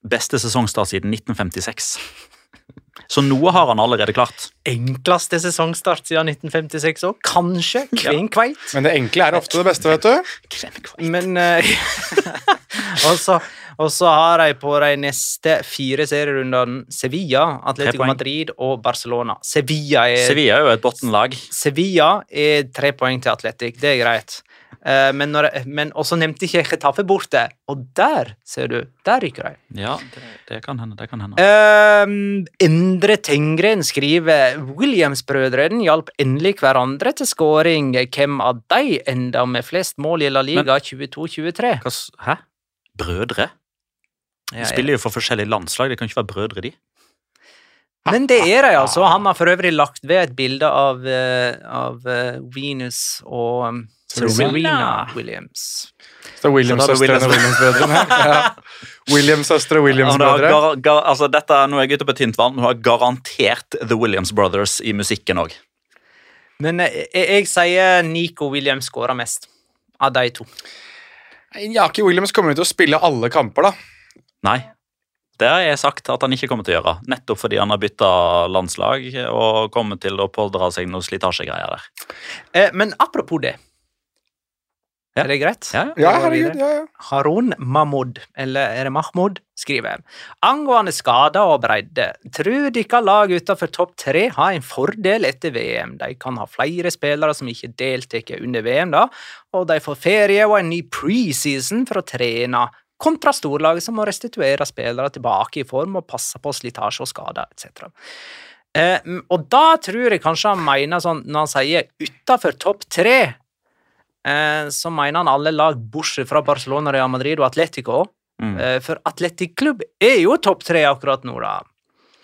Beste sesongstart siden 1956. Så noe har han allerede klart. Enkleste sesongstart siden 1956 òg. Kanskje Kvenkveit. Men det enkle er ofte det beste, vet du. Men uh, Og så og så har de på de neste fire serierundene Sevilla, Atletico. Madrid og Barcelona. Sevilla er Sevilla er jo et bunnlag. Sevilla er tre poeng til Atletic, det er greit. Eh, men når, men også nevnte ikke Chetaffe borte, og der, ser du, der ryker de. Ja, det, det kan hende. det kan hende. Um, Endre Tengren skriver Williams-brødrene hjalp endelig hverandre til skåring. Hvem av de enda med flest mål i La Liga 22-23? Hæ? Brødre? Ja, De spiller jo for forskjellige landslag. De kan ikke være brødre, de. Men det er de, altså. Han har for øvrig lagt ved et bilde av, eh, av eh, Venus og um, Serena. Serena Williams. Så det er Williams-søstrene og Williams-brødrene. Williams-søstre og Ja, Williams-brødre. gar, gar, altså dette, nå er jeg ute på tynt vann, men du har garantert The Williams Brothers i musikken òg. Men eh, jeg, jeg sier Nico Williams skårer mest av de to. Jaki Williams kommer jo til å spille alle kamper, da. Nei. Det har jeg sagt at han ikke kommer til å gjøre, nettopp fordi han har bytta landslag og kommer til å pådra seg noen slitasjegreier der. Eh, men apropos det. Ja. Er det greit? Ja, Ja, herregud. ja, ja. Harun Mahmoud, eller er det Mahmoud, skriver angående skader og bredde. Tror dere lag utenfor topp tre har en fordel etter VM? De kan ha flere spillere som ikke deltar under VM, da, og de får ferie og en ny preseason for å trene, kontra storlaget som må restituere spillere tilbake i form og passe på slitasje og skader etc. Eh, og da tror jeg kanskje han mener sånn, når han sier utenfor topp tre, eh, så mener han alle lag bortsett fra Barcelona, Real Madrid og Atletico. Mm. Eh, for Atletic Klubb er jo topp tre akkurat nå, da.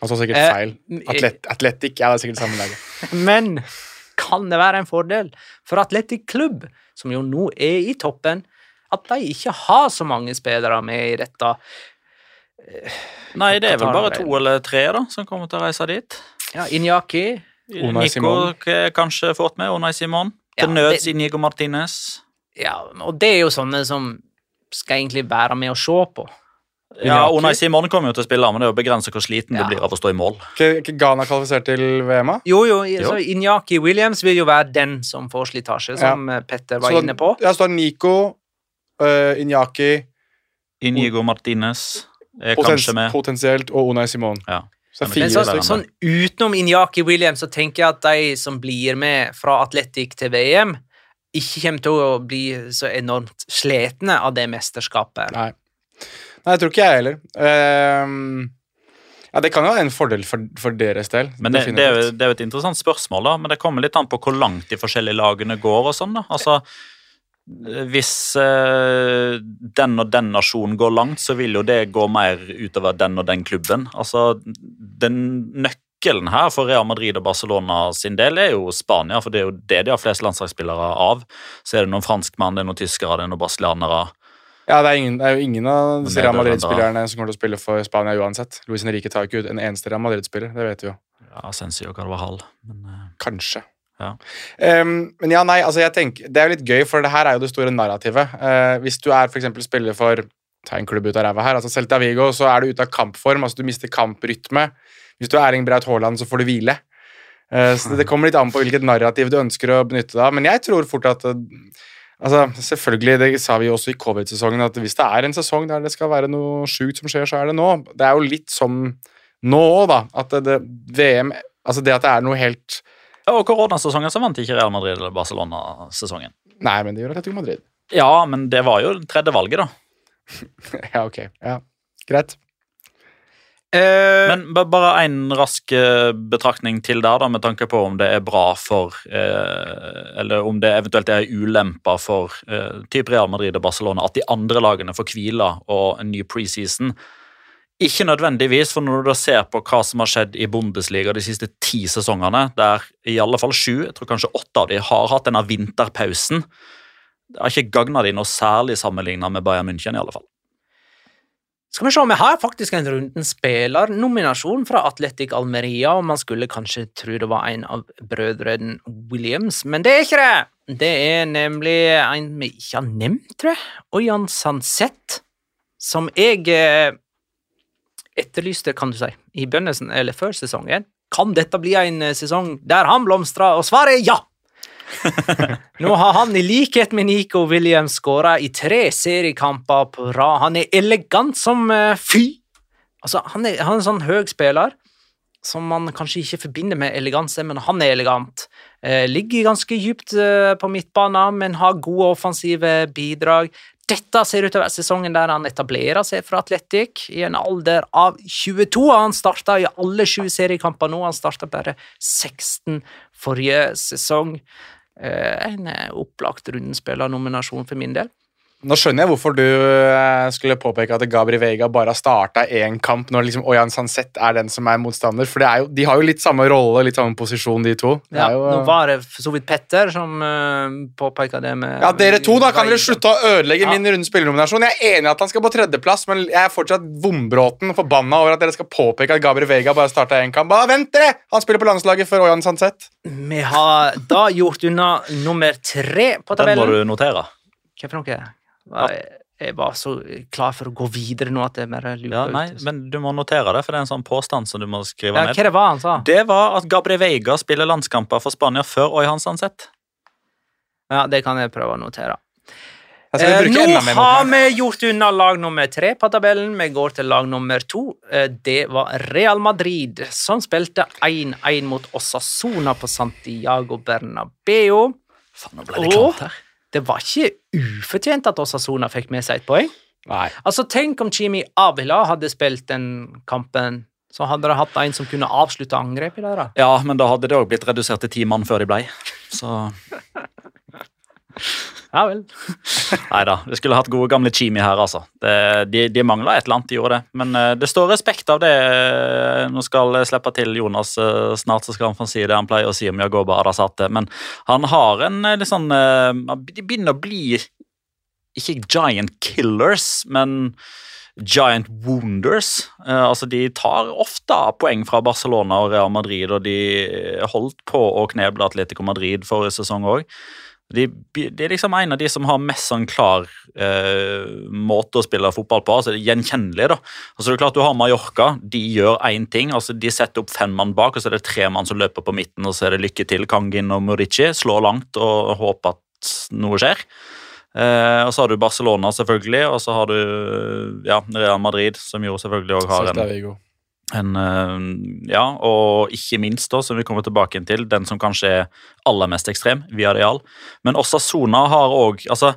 Han sa sikkert Eh, feil. Atlet Atletic ja, det er sikkert samme laget. Men kan det være en fordel for Atletic Klubb, som jo nå er i toppen, at de ikke har så mange spillere med i dette? Nei, det er vel bare to eller tre da, som kommer til å reise dit. Ja, Inyaki Unai Nico Simon. k- kanskje fått med, Unai Simon. Ja, Til nøds Inigo Martinez. Ja, og det er jo sånne som skal egentlig være med å se på. Ja, Iñaki. Unai Simon kommer jo til å spille, men det er jo begrenset hvor sliten Ja. du blir av å stå i mål. Ikke ikke Ghana kvalifisert til VM-a? Jo, jo, Jo. så Inyaki Williams vil jo være den som får slitasje, som ja. Petter var Så inne på. Ja, så er Nico, uh, Inyaki, Inigo Martinez er potens kanskje med. potensielt, og Unai Simon. Ja. Så det er Men fire så, sånn utenom Inyaki Williams så tenker jeg at de som blir med fra Atletic til VM, ikke kommer til å bli så enormt slitne av det mesterskapet. Nei. Nei, jeg tror ikke jeg heller. Ehm, ja, Det kan jo være en fordel for, for deres del. Men det, det, er jo, det er jo et interessant spørsmål, da, men det kommer litt an på hvor langt de forskjellige lagene går. og sånn da. Altså, Hvis eh, den og den nasjonen går langt, så vil jo det gå mer utover den og den klubben. Altså, Den nøkkelen her for Real Madrid og Barcelona sin del er jo Spania, for det er jo det de har flest landslagsspillere av. Så er det noen franskmenn, det er noen tyskere, det er noen brasilianere. Ja, det er, ingen, det er jo ingen av disse Real Madrid-spillerne som kommer til å spille for Spania uansett. Luis Henrique tar ikke ut en eneste Real Madrid-spiller, det vet vi jo. Ja, Sensi og Carvajal. Men, eh, Kanskje. Ja. Um, men ja, nei, altså jeg tenker, det er jo litt gøy, for det her er jo det store narrativet. Uh, hvis du er eksempel spiller for ta en klubb ut av ræva her, altså Celta Vigo, så er du ute av kampform, altså du mister kamprytme. Hvis du er Erling Braut Haaland, så får du hvile. Uh, så det, det kommer litt an på hvilket narrativ du ønsker å benytte deg av, men jeg tror fort at uh, Altså, selvfølgelig, Det sa vi jo også i covid-sesongen, at hvis det er en sesong der det skal være noe sjukt som skjer, så er det nå. Det er jo litt som nå òg, da. At det, det, VM Altså det at det er noe helt og koronasesongen så vant ikke Real Madrid eller Barcelona-sesongen. Nei, men det gjør Atletico Madrid. Ja, men det var jo tredje valget, da. ja, ok. Ja, Greit. Eh, Men bare en rask eh, betraktning til der, da, med tanke på om det er bra for eh, Eller om det eventuelt er ulemper for eh, typ Real Madrid og Barcelona at de andre lagene får hvile og en ny preseason. Ikke nødvendigvis, for når du da ser på hva som har skjedd i Bundesliga de siste ti sesongene, der i alle fall sju, jeg tror kanskje åtte av de, har hatt denne vinterpausen, det har ikke gagna de noe særlig sammenligna med Bayern München, i alle fall. Skal vi se, vi har faktisk en runden spillernominasjon fra Atletic Almeria, og man skulle kanskje tro det var en av brødrene Williams, men det er ikke det. Det er nemlig en vi ikke har nevnt, tror jeg. Oyan Sanset, som jeg eh, etterlyste, kan du si, i begynnelsen eller før sesongen. Kan dette bli en eh, sesong der han blomstrer? Og svaret er ja! Nå har han i likhet med Nico Williams skåra i tre seriekamper på rad. Han er elegant som eh, fy. Altså, han er, han er en sånn høy spiller som man kanskje ikke forbinder med eleganse, men han er elegant. Eh, ligger ganske dypt på midtbanen, men har gode offensive bidrag. Dette ser ut til å være sesongen der han etablerer seg for Atletic. I en alder av 22 har han starta i alle sju seriekamper nå. Han starta bare 16 forrige sesong. Eh, en eh, opplagt rundenspillernominasjon for min del. Nå skjønner jeg hvorfor du eh, skulle påpeke at Gabri Vega bare har starta én kamp når liksom Oyan Sanset er den som er motstander. For det er jo, de har jo litt samme rolle, litt samme posisjon, de to. Det Ja, er jo, nå var det for så vidt Petter som uh, påpeka det med ja, Dere to, da kan dere slutte å ødelegge Ja. min runde spillernominasjon. Jeg er enig i at han skal på tredjeplass, men jeg er fortsatt vombråten og forbanna over at dere skal påpeke at Gabri Vega bare starta én kamp. Bare vent dere! Han spiller på landslaget for Oyan Sanset. Vi har da gjort unna nummer tre på tabellen. Den må du notere. Hva for noe? Jeg var så klar for å gå videre nå at jeg bare luka Ja, nei, ut. men du må notere det, for det er en sånn påstand som du må skrive ja, ned. hva det var han sa? Det var at Gabriel Veiga spiller landskamper for Spania før Oyhan Sanset. Ja, det kan jeg prøve å notere. Eh, nå har vi gjort unna lag nummer tre på tabellen. Vi går til lag nummer to. Eh, det var Real Madrid, som spilte 1-1 mot Osasona på Santiago Bernabeu. Faen, nå ble det Og her. Det var ikke ufortjent at Osasona fikk med seg et poeng. Nei. Altså, Tenk om Chimi Avila hadde spilt den kampen, så hadde de hatt en som kunne avslutte angrepet da. Ja, men da hadde det òg blitt redusert til ti mann før de blei. Så Ja vel. nei da. Vi skulle hatt gode gamle Chimi her, altså. Det, de de mangla et eller annet, de gjorde det. Men eh, det står respekt av det. Nå skal jeg slippe til Jonas eh, snart, så skal han få si det han pleier å si om Jagoba Adasate. Men han har en eh, litt sånn eh, De begynner å bli ikke giant killers, men giant wounders. Eh, altså De tar ofte poeng fra Barcelona og Real Madrid, og de holdt på å kneble Atletico Madrid forrige sesong òg. De, de er liksom en av de som har mest sånn klar eh, måte å spille fotball på. altså Gjenkjennelige, da. Altså det er klart Du har Mallorca, de gjør én ting. altså De setter opp fem mann bak, og så er det tre mann som løper på midten, og så er det lykke til. Kangin og Murici slår langt og håper at noe skjer. Eh, og så har du Barcelona, selvfølgelig, og så har du ja, Real Madrid, som jo selvfølgelig òg har en. En, eh, ja, og ikke minst, da, som vi kommer tilbake til, den som kanskje er aller mest ekstrem, Villarreal. Men Osasona har òg altså,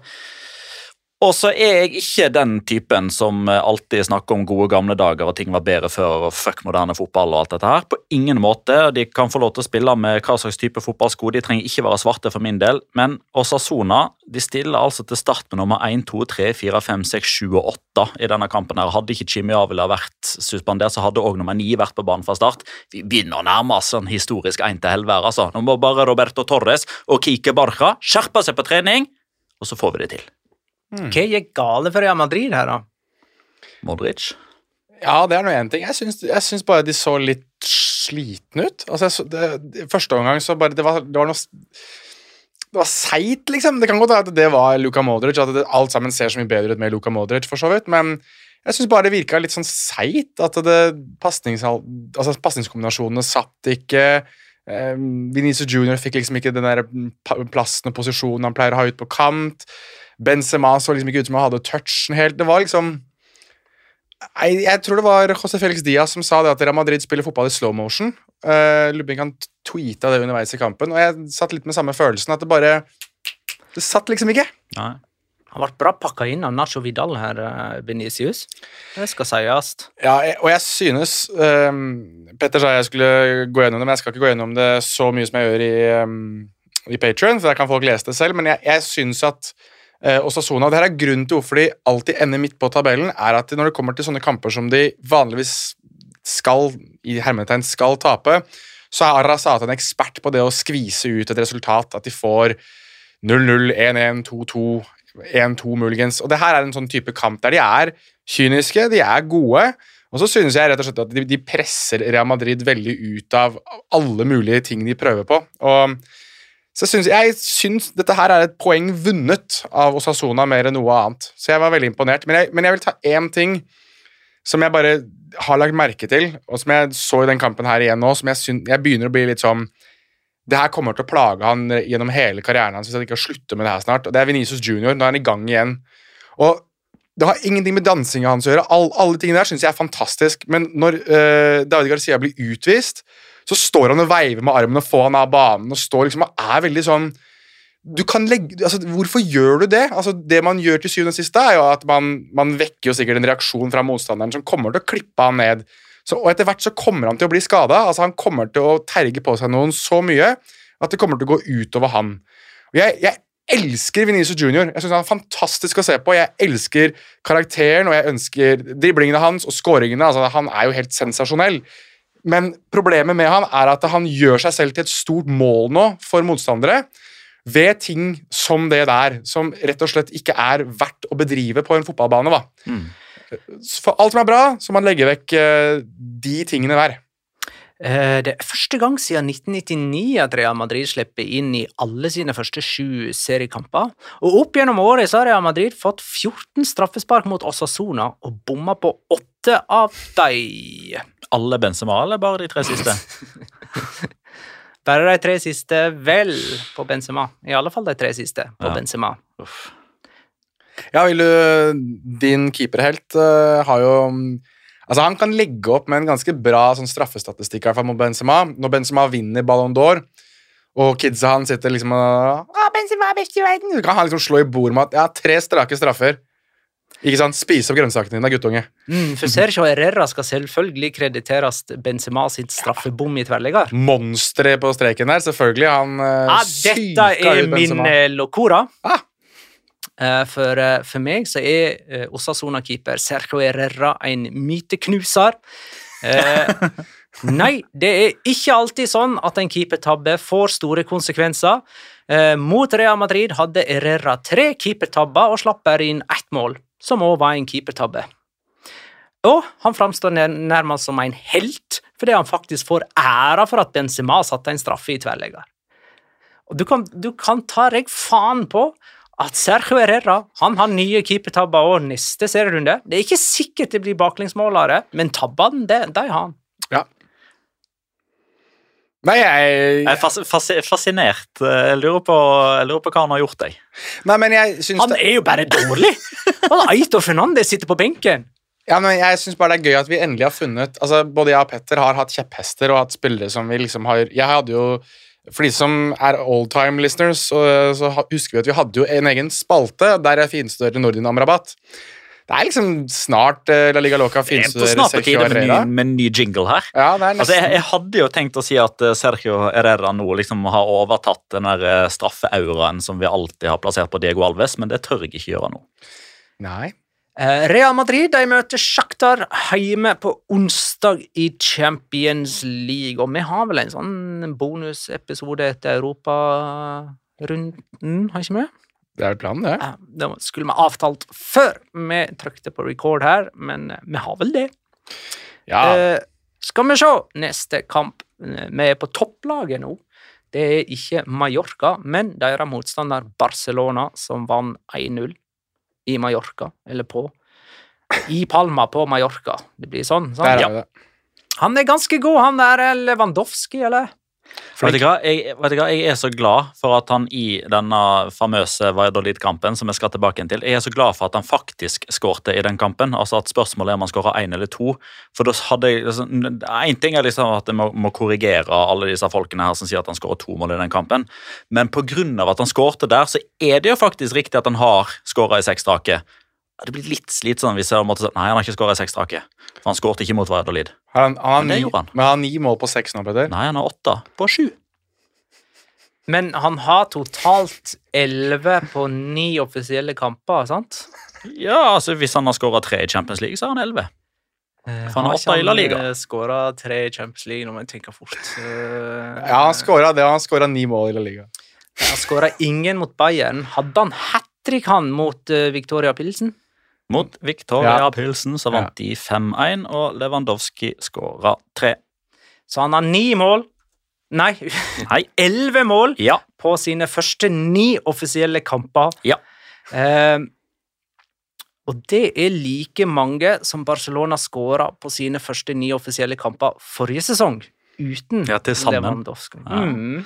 Og så er jeg ikke den typen som eh, alltid snakker om gode gamle dager og ting var bedre før og fuck moderne fotball og alt dette her. På ingen måte. De kan få lov til å spille med hva slags type fotballsko. De trenger ikke være svarte for min del. Men Osasona de stiller altså til start med nummer 1, 2, 3, 4, 5, 6, 7 og 8 i denne kampen. her. Hadde ikke Jimmy Avila vært suspendert, så hadde òg nummer 9 vært på banen fra start. Vi begynner å nærme oss en historisk 1 til helvete. Altså. Nå må bare Roberto Torres og Kike Barca skjerpe seg på trening, og så får vi det til. Hva gikk gale for Real Madrid her, da? Modric. Ja, det er nå én ting. Jeg syns, jeg syns bare de så litt slitne ut. Altså, jeg så, det, det, Første omgang så bare Det var, det var noe Det var seigt, liksom. Det kan godt være at det var Luka Modric, at det, alt sammen ser så mye bedre ut med Luka Modric, for så vidt, men jeg syns bare det virka litt sånn seigt. At altså, pasningskombinasjonene satt ikke. Eh, Venezia Junior fikk liksom ikke den der plassen og posisjonen han pleier å ha ut på kant. Benzema så liksom ikke ut som han hadde touchen helt. Det var liksom jeg, jeg, tror det var José Felix Diaz som sa det at Real Madrid spiller fotball i slow motion. Uh, Lubin kan tweeta det underveis i kampen, og jeg satt litt med samme følelsen. At det bare Det satt liksom ikke. Nei. Han ble bra pakka inn av Nacho Vidal her, Benicius. Det skal sies. Ja, og jeg synes um, Petter sa jeg skulle gå gjennom det, men jeg skal ikke gå gjennom det så mye som jeg gjør i, um, i Patrion, for der kan folk lese det selv, men jeg, jeg synes at eh, Osasona. Det her er grunnen til hvorfor de alltid ender midt på tabellen, er at når det kommer til sånne kamper som de vanligvis skal i hermetegn skal tape, så er Arrazata en ekspert på det å skvise ut et resultat. At de får 0-0, 1-1, 2-2, 1-2 muligens. Og det her er en sånn type kamp der de er kyniske, de er gode. Og så synes jeg rett og slett at de, de presser Real Madrid veldig ut av alle mulige ting de prøver på. Og så jeg syns, jeg syns dette her er et poeng vunnet av Osasona mer enn noe annet. Så jeg var veldig imponert. Men jeg, men jeg vil ta én ting som jeg bare har lagt merke til, og som jeg så i den kampen her igjen nå, som jeg, syns, jeg begynner å bli litt sånn Det her kommer til å plage han gjennom hele karrieren hans hvis han ikke slutter med det her snart. Og det er Venezia Junior. Nå er han i gang igjen. Og det har ingenting med dansinga hans å gjøre. All, alle tingene der syns jeg er fantastisk. Men når øh, David Garcia blir utvist, så står han og veiver med armen og får han av banen og står liksom og er veldig sånn du kan legge, altså Hvorfor gjør du det? Altså Det man gjør til syvende og sist, er jo at man, man, vekker jo sikkert en reaksjon fra motstanderen som kommer til å klippe han ned. Så, og Etter hvert så kommer han til å bli skada. Altså han kommer til å terge på seg noen så mye at det kommer til å gå utover han. Og jeg, jeg elsker Venezia Junior. Jeg synes Han er fantastisk å se på. Jeg elsker karakteren og jeg ønsker driblingene hans og skåringene. Altså, han er jo helt sensasjonell. Men problemet med han er at han gjør seg selv til et stort mål nå for motstandere ved ting som det der, som rett og slett ikke er verdt å bedrive på en fotballbane. Da. Mm. For alt som er bra, så må man legge vekk uh, de tingene der. Eh, det er første gang siden 1999 at Real Madrid slipper inn i alle sine første sju seriekamper. Og Opp gjennom året så har Real Madrid fått 14 straffespark mot Osasona og bomma på åtte av dem alle Benzema, eller bare de tre siste? bare de tre siste, vel, på Benzema. I alle fall de tre siste på ja. Benzema. Uff. Ja, vil du Din keeperhelt uh, har jo Altså, Han kan legge opp med en ganske bra sånn straffestatistikk mot Benzema. Når Benzema vinner Ballon d'Or, og kidsa han sitter liksom og Å, Benzema er best i verden! Så kan han liksom slå i bord med at ja, tre strake straffer. Ikke sant? Spise opp grønnsakene dine, guttunge. Mm, for Sergio Herrera skal selvfølgelig krediteres Benzema sitt straffebom i tverrligger. Monsteret på streken der, selvfølgelig. Han uh, ja, Dette er min uh, locora. Ah. Uh, for, uh, for, meg så er uh, Osasona-keeper Sergio Herrera en myteknuser. nei, det er ikke alltid sånn at en keepertabbe får store konsekvenser. mot Real Madrid hadde Herrera tre keepertabber og slapp bare inn ett mål som òg var en keepertabbe. Og han framstår nærmest som en helt fordi han faktisk får æra for at Benzema satte en straffe i tverrlegger. Du du kan ta deg faen på at Sergio Herrera han har nye keepertabber òg neste serierunde. Det er ikke sikkert det blir baklengsmålere, men tabbene, de har han. Ja. Nei, jeg Jeg er fas, fas, fascinert. Jeg lurer, på, jeg lurer, på, hva han har gjort deg. Nei, men jeg synes Han er jo bare dårlig! Han Aito Fernandez sitter på benken. Ja, men jeg synes bare det er gøy at vi endelig har funnet altså Både jeg og Petter har hatt kjepphester og hatt spillere som vi liksom har Jeg hadde jo For de som er oldtime listeners, så, så husker vi at vi hadde jo en egen spalte der jeg finstuderte Nordin Amrabat. Det er liksom snart eh, La Liga Loca Det er på finstuderer snart på Sergio med ny, med ny jingle her. Ja, det er Altså, jeg, jeg hadde jo tenkt å si at eh, Sergio Herrera nå liksom har overtatt den der eh, straffeauraen som vi alltid har plassert på Diego Alves, men det tør jeg ikke gjøre nå. Nei. Eh, Real Madrid de møter Shakhtar hjemme på onsdag i Champions League. Og vi har vel en sånn bonusepisode etter Europarunden, har ikke vi? Det er planen, det. Ja, Det skulle vi avtalt før vi trykte på record her, men eh, vi har vel det. Ja. Eh, skal vi se neste kamp. Eh, Vi er på topplaget nå. Det er ikke Mallorca, men deres motstander Barcelona, som vant 1-0 i Mallorca, eller på I Palma på Mallorca. Det blir sånn. sånn. er Ja. Han er ganske god, han der Lewandowski, eller? Vet du, hva? Jeg, vet du hva? jeg er så glad for at han i denne famøse Valladolid-kampen, som jeg skal tilbake til, jeg er så glad for at han faktisk skårte i den kampen. altså at Spørsmålet er om han skårer én eller to. For da hadde jeg liksom, Én ting er liksom at jeg må, må korrigere alle disse folkene her som sier at han skårer to mål i den kampen, men pga. at han skårte der, så er det jo faktisk riktig at han har skåra i seks strake. Det blir litt slitsomt hvis jeg måtte si nei, han har ikke skåra seks strake. For han skårte ikke mot Valladolid. Har Han, han Men det ni, gjorde han. Men han har ni mål på seks nå, Peder. Nei, han har åtte på sju. Men han har totalt elleve på ni offisielle kamper, sant? Ja, altså Hvis han har skåra tre i Champions League, så har han elleve. For han har åtte i La Liga. Han Skåra tre i Champions League, når man tenker fort. Eh, Ja, han skåra det, og han skåra ni mål i La Liga. Han skåra ingen mot Bayern. Hadde han hat trick, han, mot eh, Victoria Pilsen? Mot Victoria Ja. Pilsen så vant de 5-1, og Lewandowski skåra tre. Så han har ni mål Nei, elleve mål Ja. på sine første ni offisielle kamper. Ja. Eh, og det er like mange som Barcelona skåra på sine første ni offisielle kamper forrige sesong, uten Ja. Lewandowski. Ja. Mm.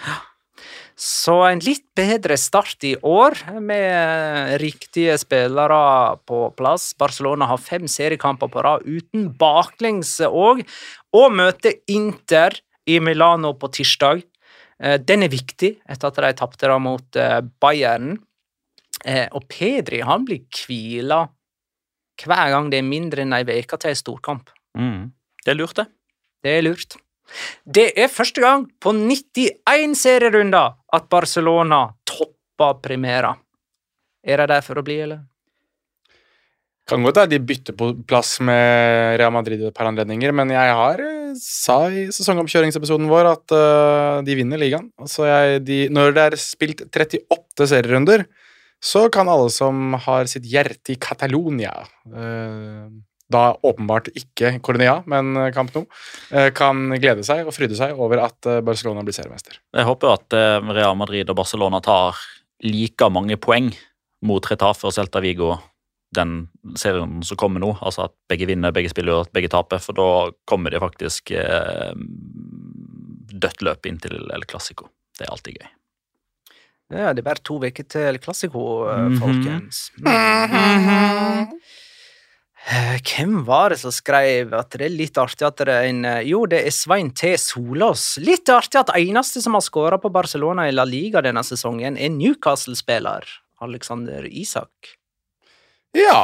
Så en litt bedre start i år, med riktige spillere på plass. Barcelona har fem seriekamper på rad uten baklengs òg, og møter Inter i Milano på tirsdag. Eh, Den er viktig, etter at de tapte mot eh, Bayern. Eh, Og Pedri han blir hvila hver gang det er mindre enn ei uke til en storkamp. Mm. Det er lurt, det. Det er lurt. Det er første gang på 91 serierunder at Barcelona topper Primera. Er de der for å bli, eller? Kan godt hende de bytter på plass med Real Madrid et par anledninger, men jeg har eh, sa i sesongoppkjøringsepisoden vår at uh, de vinner ligaen. Altså jeg, de, når det er spilt 38 serierunder, så kan alle som har sitt hjerte i Catalonia eh, da åpenbart ikke Cornea, men eh, Camp Nou, eh, kan glede seg og fryde seg over at eh, Barcelona blir seriemester. Jeg håper at eh, Real Madrid og Barcelona tar like mange poeng mot Retafe og Celta Vigo den serien som kommer nå. Altså at begge vinner, begge spiller og begge taper. For da kommer det faktisk eh, dødt løp inn til El Clásico. Det er alltid gøy. Ja, det er bare to uker til El Clásico, eh, Mhm. folkens. Mm Eh, Hvem var det som skrev at det er litt artig at det er en eh, Jo, det er Svein T. Solås. Litt artig at eneste som har skåra på Barcelona i La Liga denne sesongen, er Newcastle-spiller Alexander Isak. Ja.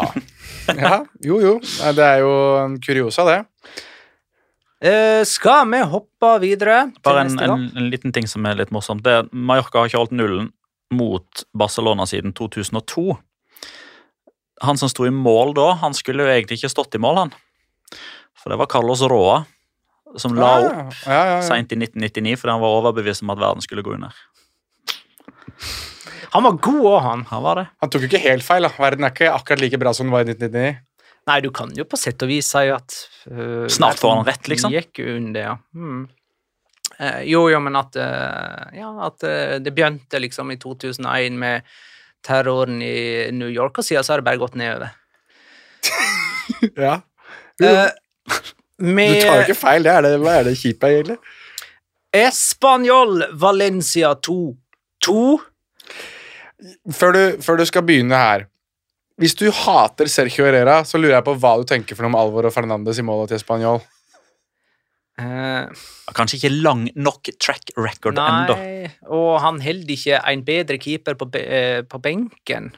ja. Jo, jo. Det er jo en kuriosa, det. Uh, skal vi hoppe videre til Bare en, neste en, kamp? en liten ting som er litt morsomt. Det, Mallorca har ikke holdt nullen mot Barcelona siden 2002. Han som sto i mål da, han skulle jo egentlig ikke stått i mål, han. For det var Carlos Roa som la opp ja, ja, ja. seint i 1999 fordi han var overbevist om at verden skulle gå under. Han var god òg, han. Han var det. Han tok jo ikke helt feil. da. Verden er ikke akkurat like bra som den var i 1999. Nei, du kan jo på sett og vis si at uh, Snart får han rett, liksom. Gikk under, ja. Mm. Uh, jo, jo, men at uh, Ja, at eh, det begynte liksom i 2001 med terroren i New York, og siden så har det bare gått nedover. Ja. Eh, Du tar jo ikke feil, det er det, hva er det kjipe, egentlig? Español Valencia 2-2. Før du, før du skal begynne her Hvis du hater Sergio Herrera, så lurer jeg på hva du tenker for noe om Alvor og Fernandes i målet til Spanjol. Eh, Kanskje ikke lang nok track record ennå. og han holder ikke en bedre keeper på, be eh, på benken.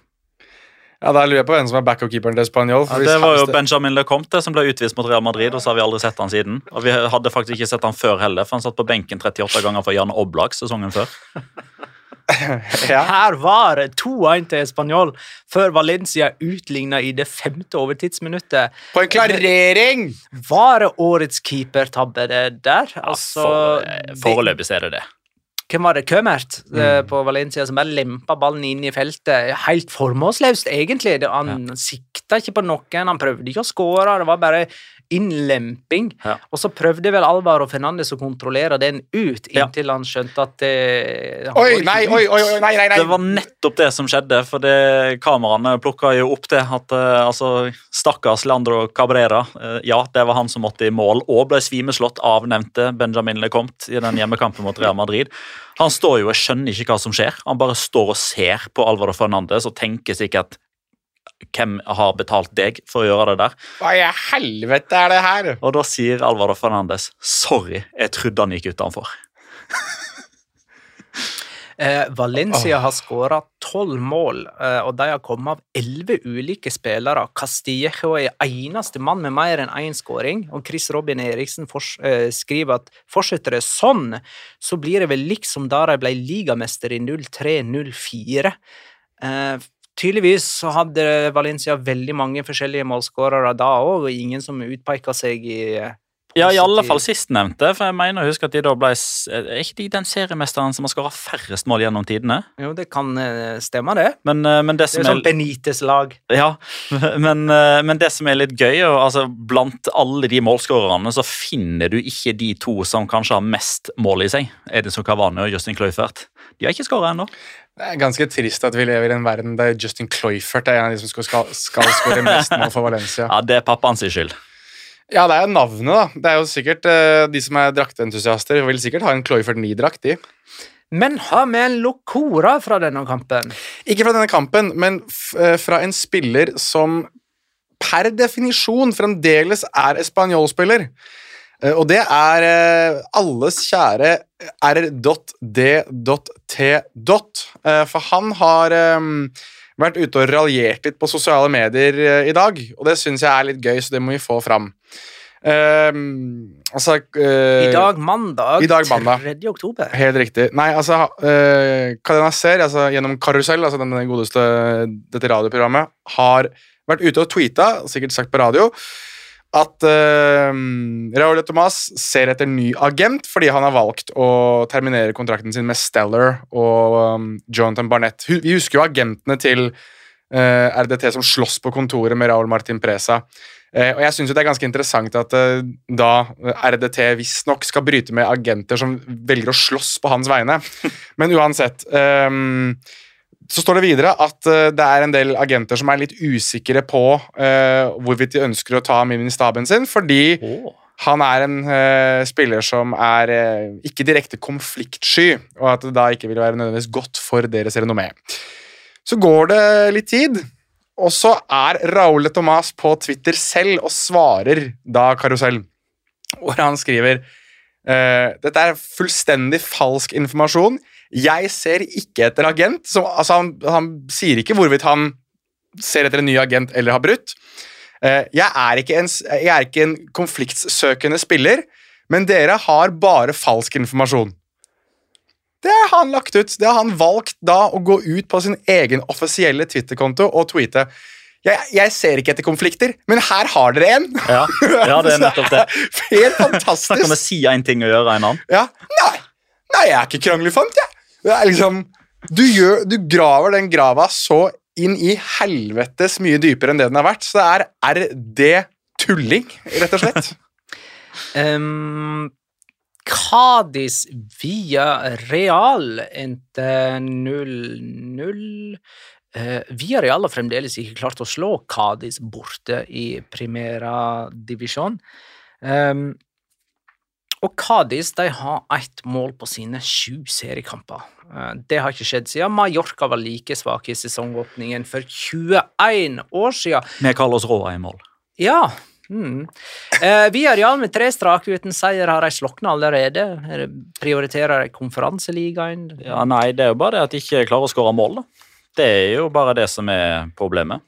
Ja, Da lurer jeg på hvem som er backup-keeperen til Spanjol. Ja, det var jo Benjamin Lecomte som ble utvist mot Real Madrid, og så har vi aldri sett han siden. Og vi hadde faktisk ikke sett han før heller, for han satt på benken 38 ganger for Jan Oblak sesongen før. ja. Her var det 2-1 til Spanjol før Valencia utligna i det femte overtidsminuttet. På en klarering! Var det årets keepertabbe det der? Altså, For, eh, Foreløpig ser er det det. Hvem var det? Kømert mm. på Valencia som bare lempa ballen inn i feltet. Helt formålsløst, egentlig. Han han sikta ikke på noen, han prøvde ikke å skåre. Det var bare innlemping. Ja. Og så prøvde vel Alvaro Fernandes å kontrollere den ut, Ja. inntil han skjønte at det han Oi, nei, oi, oi, oi, nei, nei, nei. Det var nettopp det som skjedde, for det, kameraene plukka jo opp det. at uh, altså, Stakkars Leandro Cabrera. Uh, ja, det var han som måtte i mål og ble svimeslått av nevnte Benjamin Lecomte i den hjemmekampen mot Real Madrid. Han står jo og skjønner ikke hva som skjer. Han bare står og ser på Alvaro Fernandes og tenker sikkert hvem har betalt deg for å gjøre det der? Hva i helvete er det her? Og da sier Alvaro Fernandes sorry, jeg trodde han gikk utenfor. Eh, Valencia har skåra tolv mål, eh, og de har kommet av elleve ulike spillere. Castillejo er eneste mann med mer enn én skåring, og Chris Robin Eriksen eh, skriver at fortsetter det sånn, så blir det vel liksom da de ble ligamester i 03-04. Eh, tydeligvis så hadde Valencia veldig mange forskjellige målskårere da òg, og ingen som utpeka seg i eh, Ja, i alle fall sistnevnte, for jeg mener å huske at de da ble Er ikke de den seriemesteren som har skåra færrest mål gjennom tidene? Jo, det kan eh, stemme, det. Men, eh, men det Det som er er sånn Benites-lag. Ja, men, eh, men det som er litt gøy, og, altså, blant alle de målskårerne, så finner du ikke de to som kanskje har mest mål i seg. Edinson Cavani og Justin Cloyfert. De har ikke skåra ennå. Det er ganske trist at vi lever i en verden der Justin Cloyfert er en av de som skal, skal, skal skåre mest mål for Valencia. Ja, det er pappaens skyld. Ja, det er jo navnet, da. Det er jo sikkert eh, De som er drakteentusiaster, vil sikkert ha en Cloyfert 9-drakt, de. Men har vi en Locora fra denne kampen? Ikke fra denne kampen, men f eh, fra en spiller som per definisjon fremdeles er espanjolspiller. Eh, Og det er eh, alles kjære r.d.t. Eh, For han har eh, vært ute og raljert litt på sosiale medier i dag, og det syns jeg er litt gøy, så det må vi få fram. Eh, altså uh, I dag mandag, i dag mandag. 3. oktober. Helt riktig. Nei, altså uh, Kadena Ser, altså gjennom Karusell, altså den godeste dette radioprogrammet, har vært ute og tweeta, sikkert sagt på radio, at uh, Raúl de Tomàs ser etter ny agent fordi han har valgt å terminere kontrakten sin med Stellar og um, Jonathan Barnett. Vi husker jo agentene til uh, RDT som slåss på kontoret med Raúl Martin Presa. Uh, og jeg syns det er ganske interessant at uh, da RDT visstnok skal bryte med agenter som velger å slåss på hans vegne. Men uansett ehm, så står det videre at eh, det er en del agenter som er litt usikre på uh, hvorvidt de ønsker å ta Mimmi i staben sin, fordi han er en uh, spiller som er uh, ikke direkte konfliktsky, og at det da ikke vil være nødvendigvis godt for deres renommé. Så går det litt tid, og så er Raúl Thomas på Twitter selv og svarer da Karusell, hvor han skriver Dette er fullstendig falsk informasjon. Jeg ser ikke etter agent. Så, altså han, han sier ikke hvorvidt han ser etter en ny agent eller har brutt. Eh, jeg, er en, jeg er ikke en konfliktsøkende spiller, men dere har bare falsk informasjon. Det har han lagt ut. Det har han valgt da å gå ut på sin egen offisielle Twitter-konto og tweete. Jeg, jeg ser ikke etter konflikter, men her har dere en! Ja, ja det er nettopp det. Helt Da kan om å si én ting og gjøre en annen. Ja. Nei, nei, jeg er ikke kranglefant, jeg. Det er liksom du, gjør, du graver den grava så inn i helvetes mye dypere enn det den har vært, så det er RD tulling, rett og slett. Um, Cádiz via Real endte 0-0. Uh, via Real har fremdeles ikke klart å slå Cádiz borte i Primera Divisjon. Um, og Cádiz de har ett mål på sine sju seriekamper. Eh, det har ikke skjedd siden Mallorca var like svake i sesongåpningen for 21 år siden. Med Carlos Roa i mål. Ja, Mm. Eh, vi er Real med tre strake uten seier. Har de slokna allerede? Er Prioriterer de konferanseligaen? Ja, Nei, det er jo bare det at de ikke klarer å skåre mål. da. Det er jo bare det som er problemet.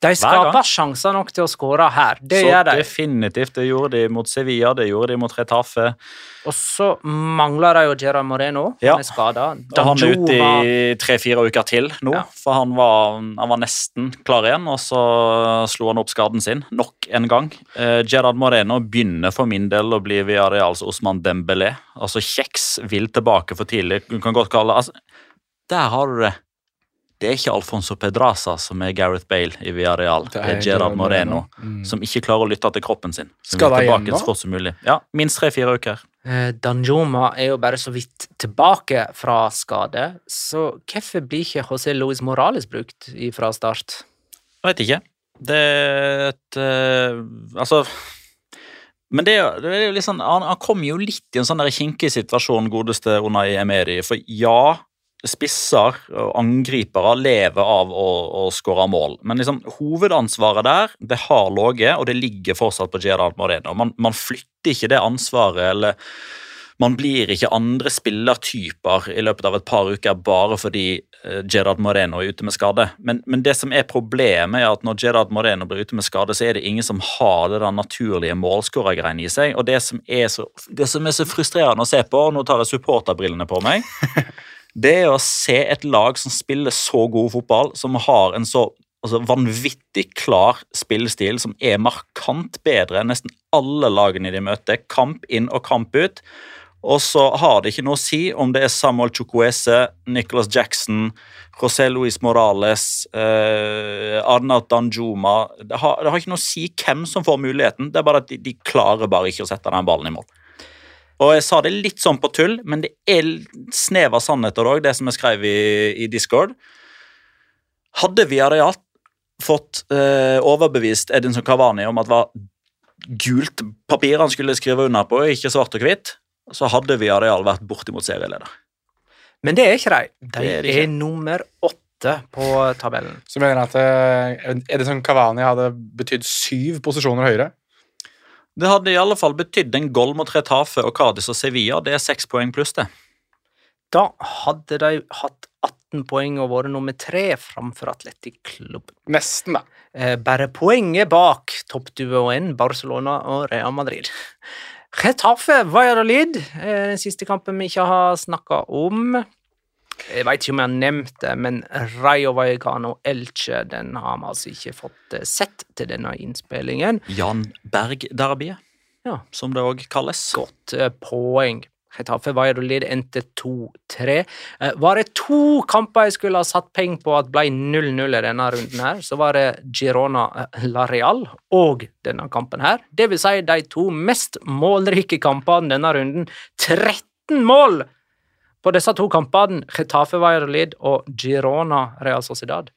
De skaper sjanser nok til å skåre her. Det Så gjør de. definitivt. Det gjorde de mot Sevilla, det gjorde de mot Retafe. Og så mangler de jo Gerard Moreno. Ja. Han er skada. Han er ute i tre-fire uker til nå, Ja. for han var, han var nesten klar igjen. Og så slo han opp skaden sin nok en gang. Eh, Gerard Moreno begynner for min del å bli Villarreals Osman Dembélé. Altså Kjeks vil tilbake for tidlig. Du kan godt kalle altså, Der har du det. Det er ikke Alfonso Pedraza som er Gareth Bale i Villarreal. Det er, Gerard Moreno, Mm. som ikke klarer å lytte til kroppen sin. Som vil igjen tilbake nå? så fort som mulig. Ja, Minst tre-fire uker. Eh, Danjoma er jo bare så vidt tilbake fra skade, så hvorfor blir ikke José Luis Morales brukt fra start? Jeg vet ikke. Det er et uh, Altså Men det, det er jo litt sånn, han, han kom jo litt i en sånn kinkig situasjon, godeste Unai Emeri. For ja, spisser og angripere lever av å, å skåre mål. Men liksom, hovedansvaret der det har ligget, og det ligger fortsatt på Gerard Moreno. Man, man flytter ikke det ansvaret, eller man blir ikke andre spillertyper i løpet av et par uker bare fordi eh, Moreno er ute med skade. Men, men det som er problemet, er at når Gerard Moreno blir ute med skade, så er det ingen som har det der naturlige målskårergreiene i seg. Og det som, så, det som er så frustrerende å se på, og nå tar jeg supporterbrillene på meg, det er å se et lag som spiller så god fotball, som har en så altså, vanvittig klar spillestil, som er markant bedre enn nesten alle lagene de møter, kamp inn og kamp ut. Og så har det ikke noe å si om det er Samuel Chukwese, Nicholas Jackson, José Luis Morales, eh, Arnaut Danjuma det har, det har ikke noe å si hvem som får muligheten, det er bare at de, de klarer bare ikke å sette den ballen i mål. Og jeg sa det litt sånn på tull, men det er snev av sannheter òg, det som jeg skrev i, i Discord. Hadde vi Areal fått eh, overbevist Edinson Cavani om at det var gult papir han skulle skrive under på, ikke svart og hvitt, så hadde vi Areal vært bortimot serieleder. Men det er ikke de. De Det er er, nummer åtte på tabellen. Så mener jeg at eh, Edison Cavani hadde betydd syv posisjoner høyere. Det hadde i alle fall betydd en goal mot Retafe og Cádiz og Sevilla. Det er seks poeng pluss, det. Da hadde de hatt 18 poeng og vært nummer tre framfor Atletic Klubb. Nesten, da. Eh, bare poenget bak toppduoen Barcelona og Real Madrid. Retafe Valladolid, eh, den siste kampen vi ikke har snakka om. Jeg veit ikke om jeg har nevnt det, men Rayo Vallecano Elche den har vi altså ikke fått eh, sett til denne innspillingen. Jan Berg-derbyet, Ja. som det òg kalles. Godt eh, poeng. Hetafe Valladolid endte 2-3. Eh, var det to kamper jeg skulle ha satt penger på at ble 0-0 i denne runden, her, så var det Girona Lareal La Real og denne kampen her. Det vil si de to mest målrike kampene denne runden. 13 mål på disse to kampene! Getafe Valladolid og Girona Real Sociedad.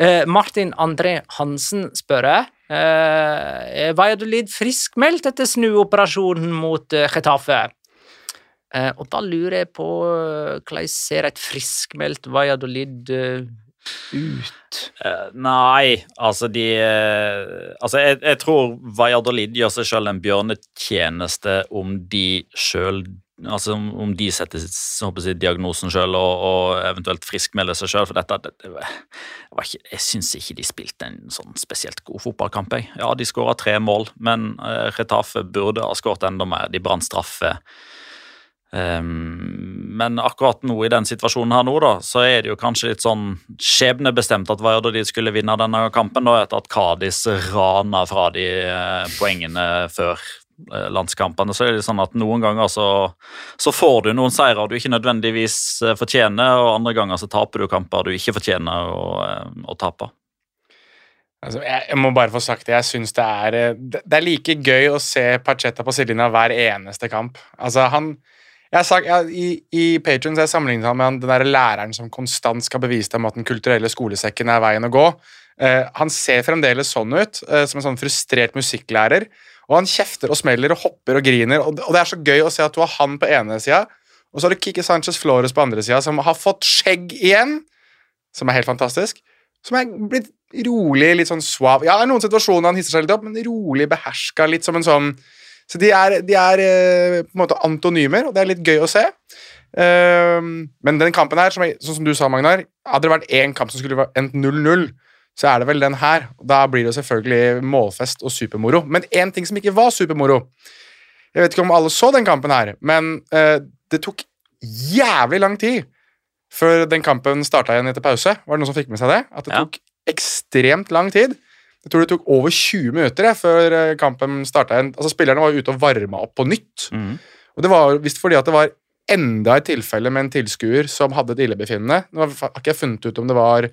Eh, Martin André Hansen spør jeg. Eh, er Valladolid friskmeldt etter snuoperasjonen mot eh, Retafe? Eh, og da lurer jeg på eh, hvordan ser et friskmeldt Valladolid eh, ut? Nei, altså de Altså, jeg, jeg tror Valladolid gjør seg sjøl en bjørnetjeneste om de sjøl Altså om- de setter jeg, diagnosen sjøl og, og eventuelt friskmelder seg sjøl. For dette det, det var ikke, Jeg syns ikke de spilte en sånn spesielt god fotballkamp. Jeg. Ja, de skåra tre mål, men uh, Retafe burde ha skåret enda mer. De brant straffe. Um, men akkurat nå i den situasjonen her nå, da, så er det jo kanskje litt sånn skjebnebestemt at Valladolid skulle vinne denne kampen, da, etter at Cádiz rana fra de uh, poengene før landskampene. Så er det sånn at noen ganger så, så får du noen seirer du ikke nødvendigvis eh, fortjener, og andre ganger så taper du kamper du ikke fortjener å, eh, å tape. Altså, jeg, må bare få sagt det. Jeg synes det er eh, Det er like gøy å se Pacheta på sidelinja hver eneste kamp. Altså, han jeg sagt, jeg, I i Patreon har jeg sammenlignet ham med den der læreren som konstant skal bevise dem at den kulturelle skolesekken er veien å gå. Uh, han ser fremdeles sånn ut, uh, som en sånn frustrert musikklærer. Og han kjefter og smeller og hopper og griner, og, det er så gøy å se at du har han på ene sida, og så har du Kiki Sanchez Flores på andre sida, som har fått skjegg igjen, som er helt fantastisk. Som er blitt rolig, litt sånn suav. Ja, er noen situasjoner han hisser seg litt opp, men rolig, beherska, litt som en sånn Så de er, de er eh, på en måte antonymer, og det er litt gøy å se. Ehm, men den kampen her, som, jeg, sånn som du sa, Magnar, hadde det vært én kamp som skulle vært endt 0-0, så er det vel den her. Da blir det selvfølgelig målfest og supermoro. Men én ting som ikke var supermoro Jeg vet ikke om alle så den kampen her, men eh, det tok jævlig lang tid før den kampen starta igjen etter pause. Var det noen som fikk med seg det? At det Ja. tok ekstremt lang tid. Jeg tror det tok over 20 minutter jeg, før eh, kampen starta igjen. Altså, spillerne var ute og varma opp på nytt. Mm. Og det var visst fordi at det var enda et tilfelle med en tilskuer som hadde et illebefinnende. Nå har ikke jeg funnet ut om det var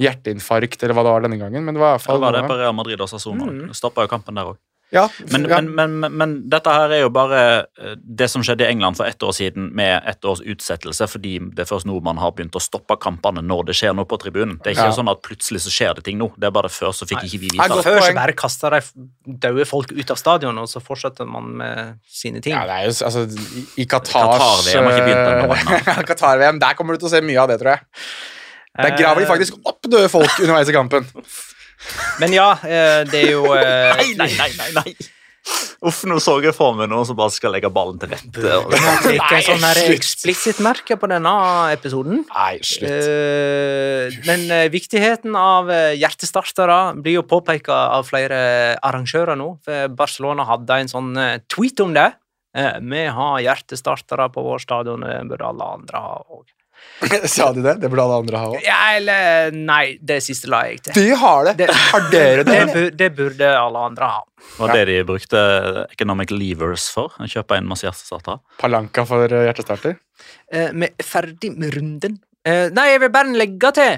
hjerteinfarkt eller hva det var denne gangen, men det var i hvert Det var det på Real Madrid og Sassona. Mm. Stoppa jo kampen der òg. Ja, Men, ja. men, men, men, men dette her er jo bare eh, det som skjedde i England for ett år siden, med ett års utsettelse, fordi det er først nå man har begynt å stoppe kampene når det skjer noe på tribunen. Det er ikke Ja. sånn at plutselig så skjer det ting nå. Det er bare før så fikk ikke vi vite det. Før så bare kasta de døde folk ut av stadion, og så fortsetter man med sine ting. Ja, det er jo altså I, Qatar Qatar-VM har ikke begynt ennå, eh, Qatar-VM, Der kommer du til å se mye av det, tror jeg. Der graver de faktisk opp døde folk underveis i kampen. Men ja, eh, det er jo eh, Nei, nei, nei, nei, nei. Uff, nå så jeg for meg noen som bare skal legge ballen til rette. en sånn eksplisitt-merke på denne episoden. Nei, slutt. Eh, men viktigheten av hjertestartere blir jo påpeka av flere arrangører nå. For Barcelona hadde en sånn tweet om det. Vi har hjertestartere på vår stadion, det burde alle andre ha òg. Sa de det? Det burde alle andre ha òg. Ja, eller Nei, det siste la jeg til. De har det. Det- Har dere det? Det, det burde alle andre ha. var det de brukte economic levers for. Kjøpe inn masse hjertestartere. Palanka for hjertestarter? Eh, vi er ferdig med runden. Eh, nei, jeg vil bare legge til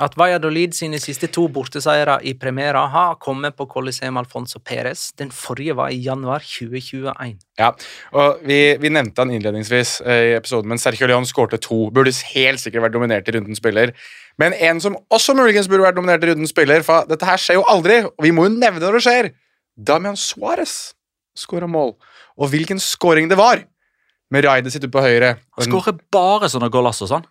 at Valladolid sine siste to borteseiere i Primera har kommet på Coliseum Alfonso Perez. Den forrige var i januar 2021. Ja, og vi, vi nevnte han innledningsvis eh, i episoden, men Sergio León skårte to. Burde helt sikkert vært dominert i rundens spiller. Men en som også muligens burde vært dominert i rundens spiller, for dette her skjer jo aldri, og vi må jo nevne når det skjer. Damian Suárez skåra mål. Og hvilken skåring det var! Med raidet sitt ute på høyre. Han skårer bare sånne golasso sånn.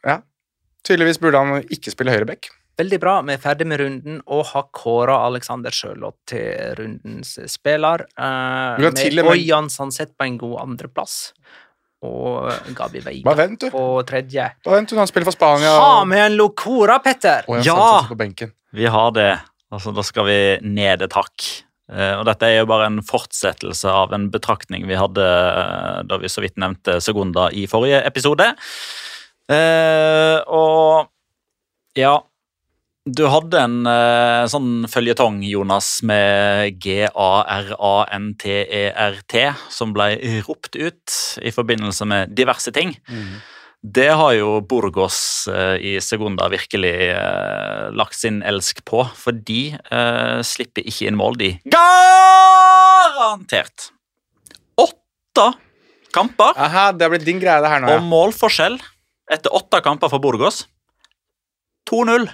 Tydeligvis burde han ikke spille høyreback. Veldig bra. Vi er ferdig med runden og har kåra Alexander Sjølott til rundens spiller. Eh, Du til og med med- Oyan Sansett på en god andreplass. Og Gabi Veiga Bare vent, du. på tredje. Bare vent, du. Han spiller for Spania. Ha med en Locora, Petter! og Ja! på. Vi har det. Altså, da skal vi ned et hakk. Eh, og dette er jo bare en fortsettelse av en betraktning vi hadde eh, da vi så vidt nevnte Segunda i forrige episode. Eh, og ja Du hadde en eh, sånn føljetong, Jonas, med G-A-R-A-N-T-E-R-T, E som ble ropt ut i forbindelse med diverse ting. Det har jo Burgos eh, i Segunda virkelig lagt sin elsk på, for de slipper ikke inn mål, de. Garantert! Åtte kamper Aha, det har blitt din greie, det her nå, og ja. målforskjell etter åtte kamper for Burgos 2-0.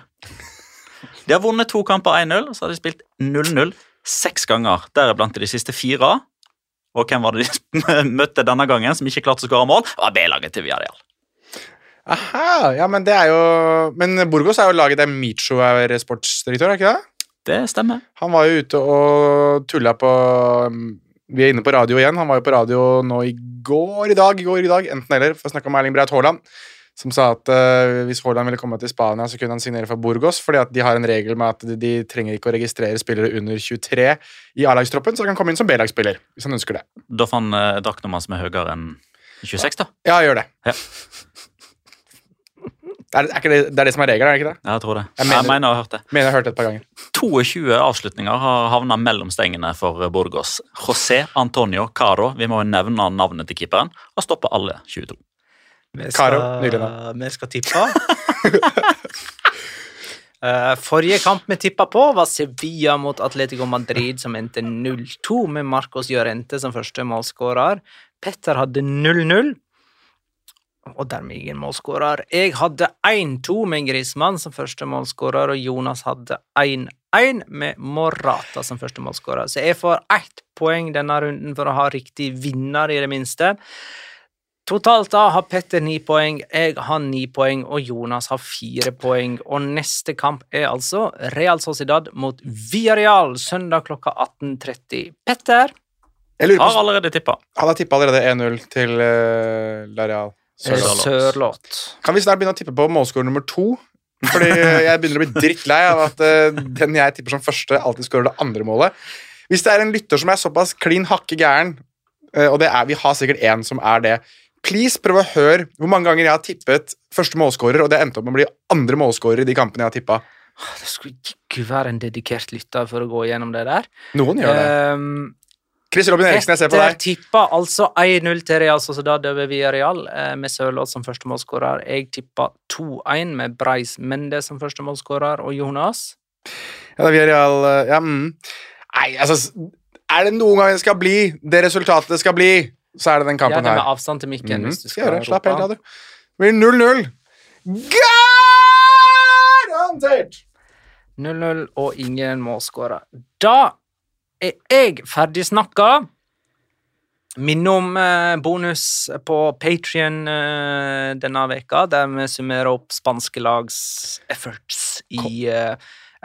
De har vunnet to kamper 1-0, og så har de spilt 0-0 seks ganger. Deriblant de siste fire. Og hvem var det de møtte denne gangen som ikke klarte å skåre mål? Det var B-laget til Villarreal. Aha, ja, men det er jo Men Burgos er jo laget der Micho er sportsdirektør, er ikke det? Det stemmer. Han var jo ute og tulla på um, Vi er inne på radio igjen. Han var jo på radio nå i går i dag, i går i dag, enten eller, for å snakke om Erling Braut Haaland. Som sa at uh, hvis Haaland ville komme til Spania, så kunne han signere for Burgos, fordi at de har en regel med at de, de trenger ikke å registrere spillere under 23 i A-lagstroppen, så han kan komme inn som B-lagsspiller hvis han ønsker det. Da fant uh, draktnummeret som er høyere enn 26, da. Ja, gjør det. Ja. Det er, er det, det er det som er regelen, er det ikke det? Ja, jeg tror det. Jeg Jeg mener- mener, jeg har hørt det. Mener jeg har hørt det et par ganger. 22 avslutninger har havna mellom stengene for Burgos. José Antonio Caro, vi må jo nevne navnet til keeperen, har stoppa alle 22. Vi Karo, skal, vi skal tippe. Eh, forrige kamp vi tippa på, var Sevilla mot Atletico Madrid, som endte 0-2, med Marcos Llorente som første målskårer. Petter hadde 0-0, og dermed ingen målskårer. Jeg hadde 1-2 med Grismann som første målskårer, og Jonas hadde 1-1 med Morata som første målskårer. Så jeg får ett poeng denne runden for å ha riktig vinner, i det minste. Totalt da har Petter ni poeng, jeg har ni poeng, og Jonas har fire poeng. Og neste kamp er altså Real Sociedad mot Villarreal søndag klokka 18.30. Petter? Jeg lurer på, Har allerede tippa. han har tippa allerede 1-0 til uh, Lareal. Sørlåt. Sørloth. Kan vi snart begynne å tippe på målskårer nummer to? Fordi jeg begynner å bli drittlei av at uh, den jeg tipper som første, alltid skårer det andre målet. Hvis det er en lytter som er såpass klin hakke gæren, uh, og det er, vi har sikkert én som er det Please, prøv å høre hvor mange ganger jeg har tippet første målskårer, og det endte opp med å bli andre målskårer i de kampene jeg har tippa. Det skulle ikke være en dedikert lytter for å gå gjennom det der. Noen gjør det. Um, Chris Robin Eriksen, jeg ser på deg. deg. tippa altså 1-0 til Real Sociedad over Villarreal eh, med Sørloth som førstemålsskårer. Jeg tippa 2-1 med Breis Mende som førstemålsskårer, og Jonas Ja, da, vi er real, eh, ja, mm. Nei, altså Er det noen gang det skal bli det resultatet det skal bli, så er det den kampen Ja, kampen det med avstand til mikken. Mhm, hvis du skal gjøre. Slapp helt av, du. Det blir 0-0. Garantert! 0-0 og ingen må skåre. Da er jeg ferdig snakka. Minne om eh, bonus på Patrion eh, denne veka, der vi summerer opp spanske lags efforts i eh,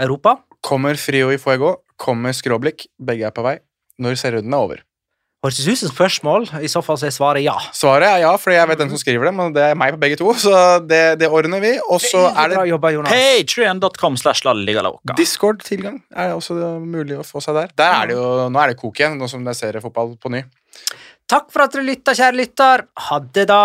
Europa. Kommer Frio i Fuego, kommer Skråblikk. Begge er på vei. Når serierunden er over. Hørtes ut som spørsmål. I så fall så er svaret ja. Svaret er ja, fordi jeg vet hvem som skriver dem, og det er meg på begge to. Så det, det ordner vi. Og så er det. Patreon.com slash lalligaloca. Discord-tilgang. Er det også mulig å få seg der? Der er det jo, Nå er det kok igjen, nå som jeg ser fotball på ny. Takk for at dere lytta, kjære lytter. Ha det, da.